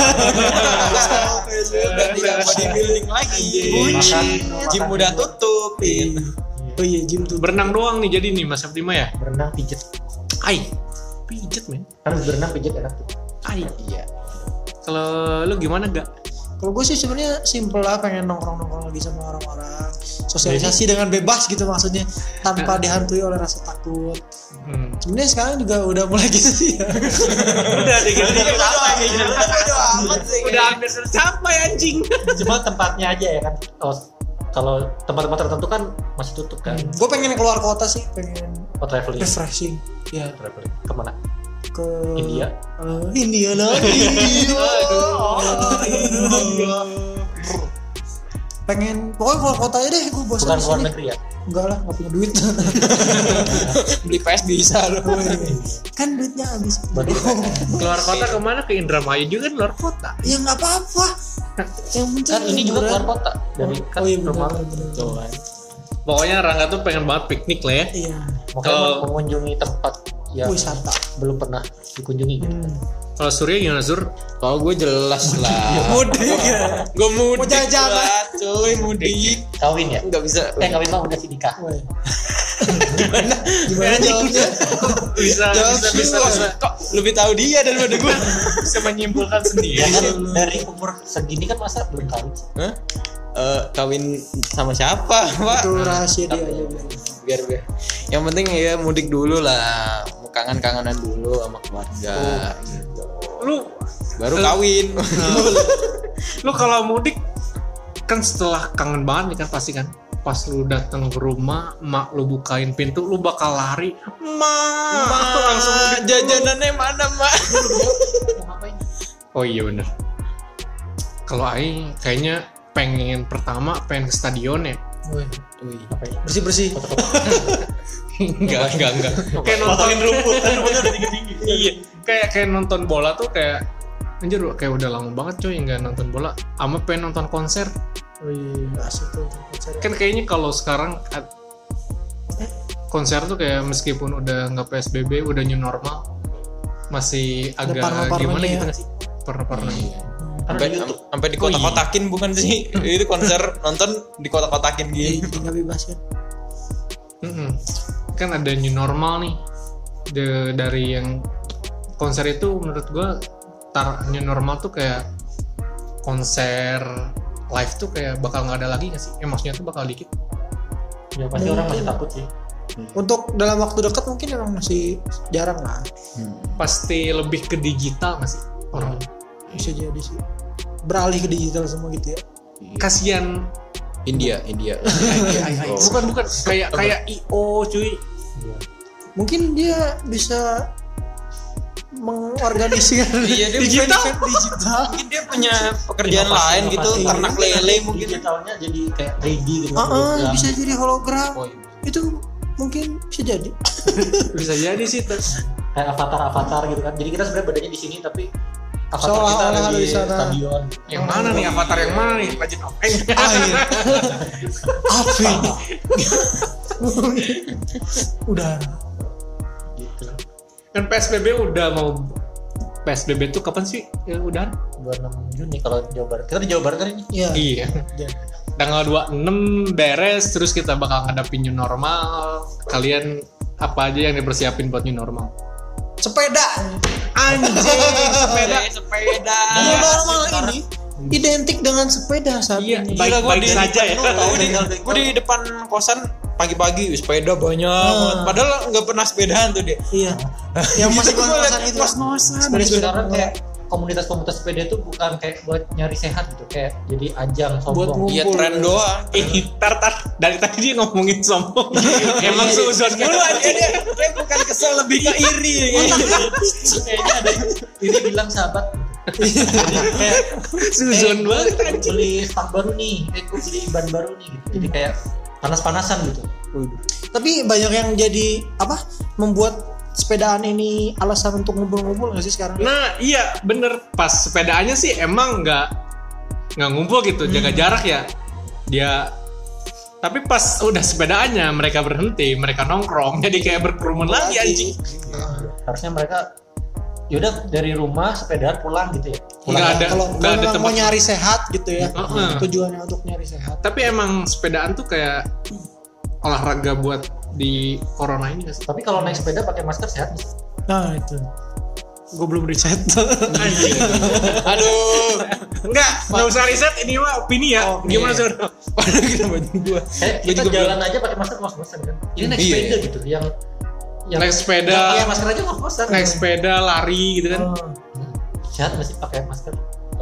udah tidak bodybuilding lagi Makan, gym udah tutup gitu. Oh iya, gym tuh. Berenang doang nih jadi nih Mas Abdima ya. berenang pijet Ai. Pijet men. harus berenang pijet enak tuh Ai. iya Kalau lu gimana gak? Kalau gue sih sebenarnya simple lah pengen nongkrong-nongkrong lagi sama orang-orang. Sosialisasi dengan bebas gitu maksudnya tanpa dihantui oleh rasa takut. Hmm. Sebenarnya sekarang juga udah mulai gitu sih ya. Udah gitu. Udah amat sih Udah hampir tercapai anjing. cuma tempatnya aja ya kan kalau kalau tempat-tempat tertentu kan masih tutup kan gue pengen keluar kota sih, pengen oh traveling refreshing. Ya traveling ke mana ke India Eh, India lagi. Pengen pokoknya keluar kota aja deh, gue bosan bukan di luar sini. negeri ya Enggak lah, nggak punya duit. beli PS bisa loh kan duitnya habis. Keluar kota ke mana? Ke Indramayu juga kan luar kota. Ya nggak apa-apa. Yang penting kan ini juga keluar kota dari kan Oh iya rumah kan. Pokoknya Rangga tuh pengen banget piknik lah ya. Iya, makanya Kalau- mengunjungi tempat yang wisata. belum pernah dikunjungi gitu Hmm. Kalau Surya gimana Sur? kalau gue jelas lah Mudik ya. gue mudik Mau jalan-jalan. lah, cuy mudik kawin ya nggak bisa eh kawin mah udah sih nikah. Gimana? Gimana jawabnya? Bisa, Jawab bisa, bisa, kok, bisa, kok lebih tahu dia daripada gue bisa menyimpulkan sendiri. ya kan dari umur segini kan masa belum kawin sih Hah? Eh, kawin sama siapa pak Itu rahasia dia aja biar. biar yang penting ya mudik dulu lah kangen kangenan dulu sama keluarga gitu. Lu, baru kawin lu kalau mudik kan setelah kangen banget nih kan pasti kan pas lu datang ke rumah mak lu bukain pintu lu bakal lari ma langsung mudik dulu. jajanannya mana mak oh iya bener kalau Aing kayaknya pengen pertama pengen ke stadion ya. Ngapain Bersih bersih. enggak enggak enggak. Kayak nonton rumput kan rumputnya udah tinggi tinggi iya. Kayak kayak nonton bola tuh kayak anjir kayak udah lama banget coy nggak nonton bola. Ama pengen nonton konser. Wih, asik tuh konser. kan kayaknya kalau sekarang at- konser tuh kayak meskipun udah nggak psbb udah new normal masih agak gimana ya. gitu nggak sih? pernah Kan sampai sampai di kotak-kotakin bukan sih? Itu konser nonton di kotak-kotakin Iya, gitu. tinggal bebas kan. kan ada new normal nih. De- dari yang konser itu menurut gua tar new normal tuh kayak konser live tuh kayak bakal nggak ada lagi nggak sih? Eh maksudnya tuh bakal dikit. ya pasti orang masih takut sih. Untuk dalam waktu dekat mungkin emang masih jarang lah. Pasti lebih ke digital nggak sih? Orang? Bisa jadi sih. Beralih ke digital semua gitu ya. Kasian India India Oh. bukan bukan kayak kayak IO cuy. Mungkin dia bisa mengorganisir Iya, dia digital bukan digital. mungkin dia punya pekerjaan Inovasi- lain gitu inovasi. ternak lele mungkin digitalnya jadi kayak 3D gitu Ah, ah, hologram. bisa jadi hologram. Oh, iya. Itu mungkin bisa jadi. Bisa jadi sih. Ter. kayak avatar-avatar gitu kan jadi kita sebenarnya badannya di sini tapi avatar kita Seolah-olah ada di di sana. stadion Yang mana nih avatar yang mana nih? Openg. Air. Apa ini? Udah. gitu Kan PSBB udah mau PSBB tuh kapan sih? Ya udah. 26 Juni kalau Jawa Barat kita di Jawa Barat kan ini Iya. Iya. Tanggal 26 beres terus kita bakal ngadapin new normal. Kalian apa aja yang dipersiapin buat new normal? Sepeda. Anjing, sepeda. sepeda New normal ini identik dengan sepeda saat Iya, ini. baik- gua baik di saja ya. Tahu di, di depan kosan pagi-pagi sepeda banyak banget. Padahal nggak pernah sepedaan tuh dia. Iya. Yang masih Gua liat kos-kosan itu. Sepeda-sepeda. sekarang kayak komunitas-komunitas sepeda itu bukan kayak buat nyari sehat gitu kayak jadi ajang Buat sombong Iya Kumpul. tren doang. Eh, tar, tar. Dari tadi dia ngomongin sombong. Emang suzon Dulu aja dia, dia bukan kesel lebih ke iri ya. kayaknya ada ini bilang sahabat jadi kayak Suzon eh, banget anjing. beli stak baru nih eh gue beli ban baru nih gitu jadi kayak panas-panasan gitu Tapi banyak yang jadi apa? Membuat sepedaan ini alasan untuk ngumpul-ngumpul nggak sih sekarang? Nah, iya bener. Pas sepedaannya sih emang nggak nggak ngumpul gitu, jaga jarak ya. Dia tapi pas udah sepedaannya mereka berhenti, mereka nongkrong, jadi kayak berkerumun lagi anjing. harusnya mereka yaudah dari rumah sepedaan pulang gitu ya Nggak ada, Kalau ada memang mau tempat. nyari sehat gitu ya. Heeh. Tujuannya untuk nyari sehat. Tapi emang sepedaan tuh kayak olahraga buat di corona ini sih? tapi kalau naik sepeda pakai masker sehat sih? Nah, itu. Gue belum riset. Aduh. Enggak, nggak usah riset ini mah opini ya. Oke. Gimana sih? Padahal kita baju gua. kayak Gua kita juga jalan aja pakai masker ngos-ngosan kan ini naik Iya. sepeda gitu yang yang Naik sepeda, pakai masker aja ngos-ngosan naik sepeda, lari gitu kan. Oh. Sehat nggak sih pakai masker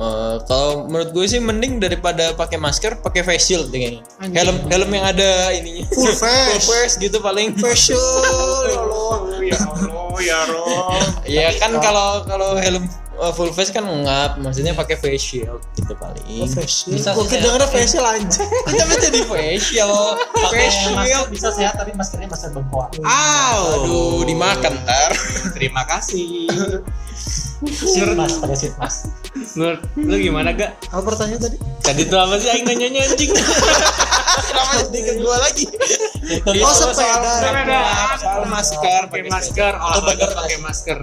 Eh, kalau menurut gue sih mending daripada pakai masker pakai face shield kayaknya. Anjing. Helm helm yang ada ininya. Full face. Full face gitu paling. Facial. ya Allah. ya Allah, ya Allah. Ya kan kalau kalau helm eh, full face kan ngap, maksudnya pakai face shield gitu paling. Oh, facial. Bisa Gue sih, kedengeran facial anjing. Kita baca di face shield. Face shield. bisa sehat tapi maskernya masker bengkoang Aw. Aduh, dimakan ntar. Terima kasih. Sheet mask pakai sheet mask Menurut lu gimana gak? Apa pertanyaan tadi? Tadi tuh apa sih aing nanyanya anjing? Kenapa jadi ke gua lagi? Oh, sepeda. Soal masker, pakai masker, olahraga pakai masker.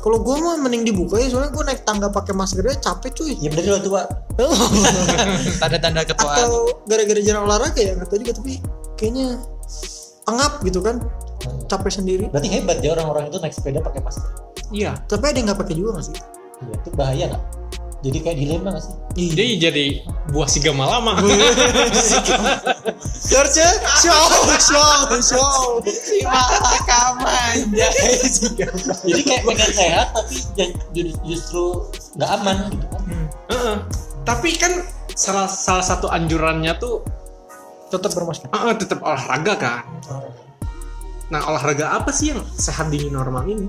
Kalau gue mah mending dibuka ya soalnya gue naik tangga pakai maskernya capek cuy. ya bener lah tua Tanda-tanda ketuaan. Atau gara-gara jarang olahraga ya nggak tahu juga tapi kayaknya angap gitu kan capek sendiri. berarti hebat ya orang-orang itu naik sepeda pakai masker Iya. Tapi ada yang nggak pakai juga nggak sih? Iya, itu bahaya nggak jadi kayak dilema nggak sih Jadi jadi buah sigama lama. Search show show show. Rekaman jadi kayak pengen sehat tapi justru nggak aman gitu kan Heeh. Tapi kan salah salah satu anjurannya tuh Tetap bermasker. uh, tetap olahraga kan. Nah olahraga apa sih yang sehat di normal ini?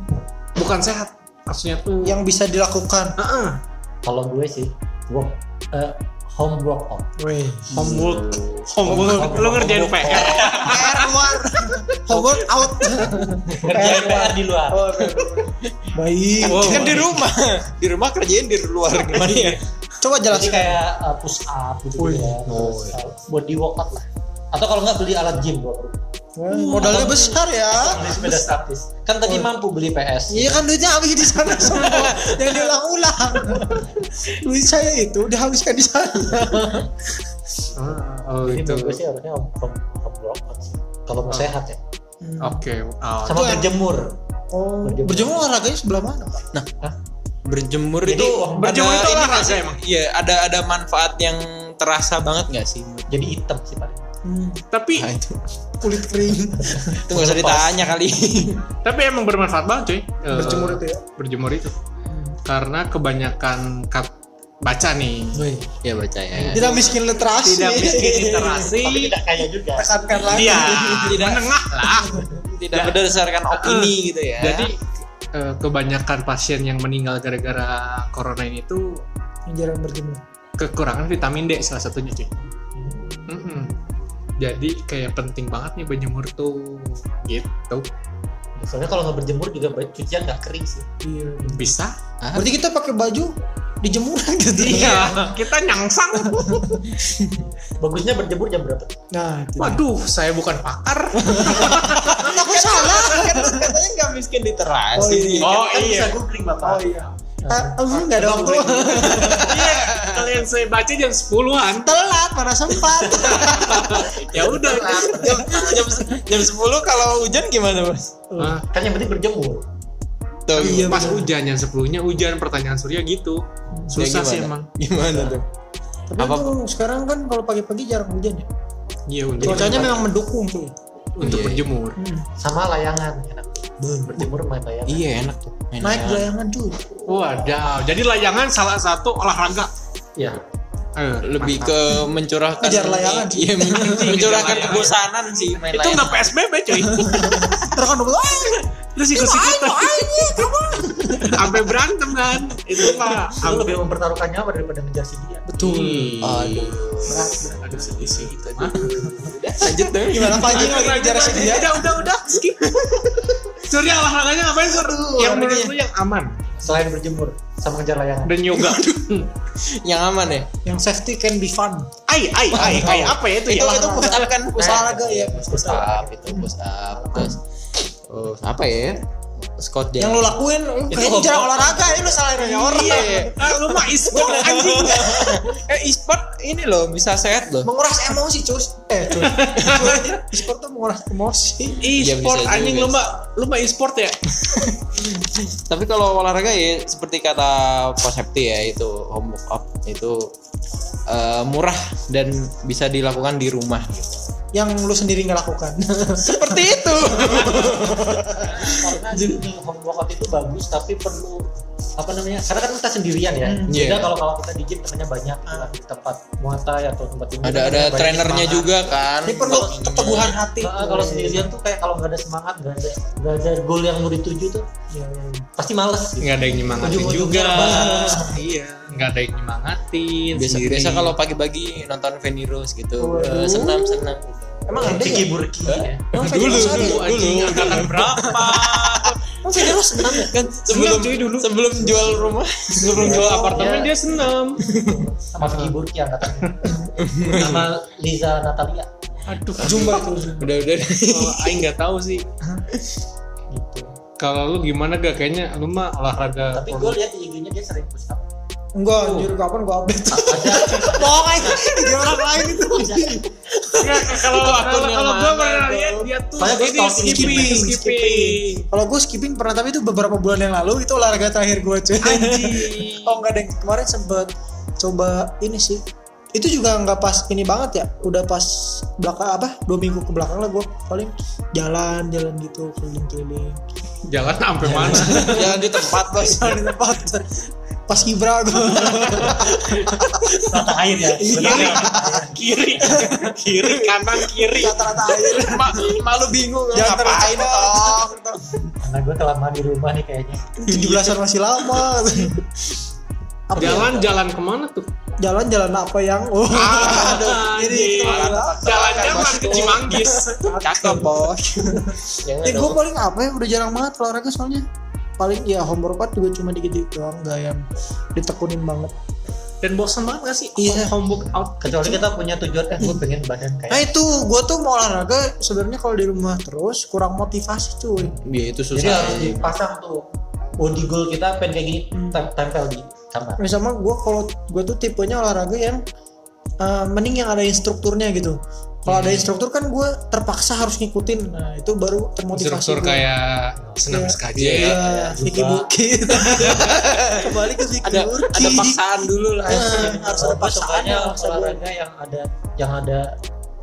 Bukan sehat, maksudnya tuh. Yang bisa dilakukan. Heeh. Kalau gue sih work eh, home workout Weh. homework, homework. Lu ngerjain PR. PR luar. Homework out. ngerjain PR di luar Oh, Baik. Kan di rumah. Di rumah kerjain di luar gimana ya? Coba jadi jelaskan. kayak uh, push up gitu Wih. ya terus, uh, buat di workout lah atau kalau nggak beli alat gym perlu Wah, Modalnya besar ya. beli sepeda statis kan tadi mampu beli PS Iya kan duitnya habis di sana semua. Yang diulang-ulang. Duit saya itu dihabiskan di sana. Ah, oh jadi itu. gue sih harusnya home, home, home workout sih kalau mau sehat ya Oke. Oh, sama yang- berjemur Oh, Berjemur. berjemur olahraganya sebelah mana, Pak? Hah? berjemur Jadi, itu berjemur ada itu ini olahraga emang? Iya, ada ada manfaat yang terasa banget nggak sih? jadi hitam sih paling Hmm, Tapi Nah, itu kulit kering itu nggak usah ditanya kali. tapi emang bermanfaat banget cuy. Eh, berjemur itu ya berjemur itu. Karena kebanyakan kat baca nih. Wih. ya baca ya. tidak miskin literasi Tidak miskin literasi. tapi tidak kaya juga tekankan lagi Iya, Tidak. menengah lah. Tidak berdasarkan opini gitu ya. Jadi eh, kebanyakan pasien yang meninggal gara-gara corona ini tuh jarang berjemur kekurangan vitamin D salah satunya cuy. Mm-mm. Jadi kayak penting banget nih berjemur tuh gitu. soalnya kalau nggak berjemur juga cucian nggak kering sih iya Bisa? Hah? berarti kita pakai baju dijemuran gitu Iya, kita nyangsang. bagusnya berjemur jam berapa nah itu Waduh, saya bukan pakar. aku salah kan katanya nggak miskin literasi. Oh, iya. Oh kan bisa iya. googling bapak oh iya Ah, lu nggak ada waktu Iya, kalian saya baca jam 10-an. telat mana sempat Ya udah. jam, jam, jam 10 kalau hujan gimana, Mas? Nah, kan yang penting berjemur Tuh. Iya, pas bener. hujan yang 10-nya hujan pertanyaan Surya gitu. Susah Ya, sih emang. Gimana tuh? tapi Apa- tuh sekarang kan kalau pagi-pagi jarang hujan ya Iya, cuacanya memang mendukung tuh untuk Iya. berjemur. sama layangan berjemur main layangan Iya enak tuh. Main naik layangan. layangan cuy Wadaw, jadi layangan salah satu olahraga. ya Eh, lebih ke mencurahkan Ngejar layangan sih. Iya, men- mencurahkan layangan. kebosanan sih main itu nggak. PSBB cuy. terus kan dulu Terus ikut-ikutan. Sampai berantem kan. Itu mah lebih mempertaruhkan nyawa daripada ngejar si dia betul Aduh. berat Aduh sedih sih gitu. Lanjut deh. gimana pagi lagi ngejar si dia Udah, udah, udah, skip. Surya olahraganya ngapain Sur? Yang menurut lu yang aman selain berjemur sama ngejar layangan dan yoga. Yang aman ya. yang safety can be fun Ai, ai, ai, ai apa ya itu Itu ya? itu push up kan? Push up. olahraga ya Push up itu push up. Terus oh, apa ya? Scott yang lu lakuin lu kayaknya jarang olahraga ini lu salah nanya orang Iya. Ah, lu mah e-sport anjing. eh e-sport ini loh bisa sehat loh. menguras emosi cus eh cus e-sport tuh menguras emosi E-sport bisa anjing lu mah lu mah e-sport ya? Tapi kalau olahraga ya seperti kata Pak Septi ya itu home workout itu eh, murah dan bisa dilakukan di rumah. yang lu sendiri nggak lakukan Seperti itu. karena home workout itu bagus tapi perlu apa namanya karena kan kita sendirian ya Hmm. beda Iya. kalau kalau kita di gym temannya banyak kan, di tempat muatai atau tempat tinggi Ada ada trainernya semangat. juga kan. ini perlu keteguhan hati Nah, kalau sendirian tuh kayak kalau nggak ada semangat nggak ada nggak ada goal yang mau dituju tuh Iya, iya, iya. pasti males gitu. Nggak ada yang nyemangatin juga. Iya, nggak ada yang nyemangatin. Biasa sendiri. biasa kalau pagi-pagi nonton Rose gitu. Waduh. Eh, senam-senam gitu. emang ada Kiki ya burki ya Dulu, dulu. ya? angkatan berapa? Emang Federus senam ya Kan sebelum cuy, dulu. sebelum jual rumah. Sebelum jual apartemen Iya. dia senam. sama Kiki burki angkatannya sama Liza Natalia Aduh, Zumba tuh Udah udah. Kalau Aing nggak tahu sih. gitu Kalau lu gimana gak? Kayaknya lu mah olahraga. tapi gue lihat di IG-nya dia sering push up enggak anjir kapan gua update? Ada bohong aja di orang lain itu. Nggak, kalau kalau kalau gua pernah lihat dia tuh gua ini skipping, skipping, skipping. kalau gue skipping pernah tapi itu beberapa bulan yang lalu itu olahraga terakhir gue cuy. Anjing. oh enggak deh kemarin sempet coba ini sih. Itu juga nggak pas ini banget ya. Udah pas belakang apa? Dua minggu ke belakang lah gue paling jalan jalan gitu keliling-keliling. Jalan sampai mana? Jangan di tempat bos. jalan di tempat pas kibra gue rata air ya kiri, kiri, kiri, kanan, kiri. rata-rata air. Ma- malu bingung Jangan ngapain? Terlalu toh. karena gue kelamaan di rumah nih kayaknya. Tujuh belasan masih lama. Apa ya? Jalan, jalan ke mana tuh? jalan jalan apa yang? Oh. Aduh, jadi Jalannya mah ke Cimanggis. Cakep bos. Jangan Eh gue dong. paling apa ya? Udah jarang banget olahraga soalnya paling ya home workout juga cuma dikit-dikit doang nggak yang ditekunin banget Dan bosan banget gak sih? Iya. Home workout. kecuali kita punya tujuan eh gue pengen badan nah kayak itu gue tuh mau olahraga sebenarnya kalau di rumah terus kurang motivasi cuy Ya itu susah. jadi harus dipasang tuh body goal kita pengen kayak gini Hmm. tem- tempel di kamar Nah, sama gue kalau gue tuh tipenya olahraga yang eh, mending yang ada instrukturnya gitu kalau ada instruktur kan gue terpaksa harus ngikutin nah itu baru termotivasi Instruktur gua. kayak senam Iya. SKJ Iya. Iya, Vicky Buka. Bukit. Kembali ke Vicky ada ada paksaan dulu lah Eh, harus ada Kalau gue paksaan sukanya maksa gua. olahraga yang ada yang ada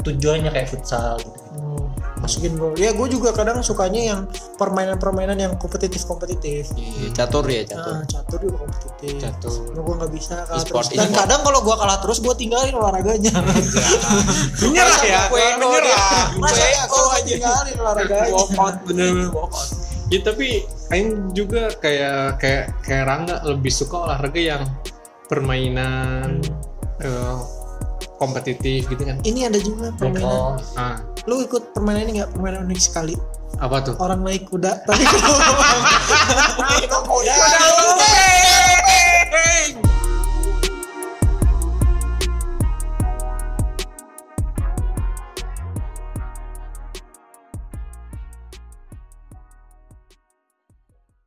tujuannya kayak futsal gitu. Hmm, masukin gol. Ya gue juga kadang sukanya yang permainan-permainan yang kompetitif-kompetitif. Iya, catur ya catur Nah, catur juga kompetitif. Catur. Cuma gue nggak bisa kalah E-sport, terus. Dan e-sport. kadang kalau gue kalah terus gue tinggalin olahraganya. menyerah ya menyerah Masa aku aja. tinggalin olahraganya. walkout bener-bener walkout ya tapi Aing juga kayak kayak kayak Rangga lebih suka olahraga yang permainan eh, kompetitif gitu kan. Ini ada juga permainan. Oh, ah. lu ikut permainan ini nggak? Permainan unik sekali. Apa tuh? Orang naik kuda. Tapi kuda. Kuda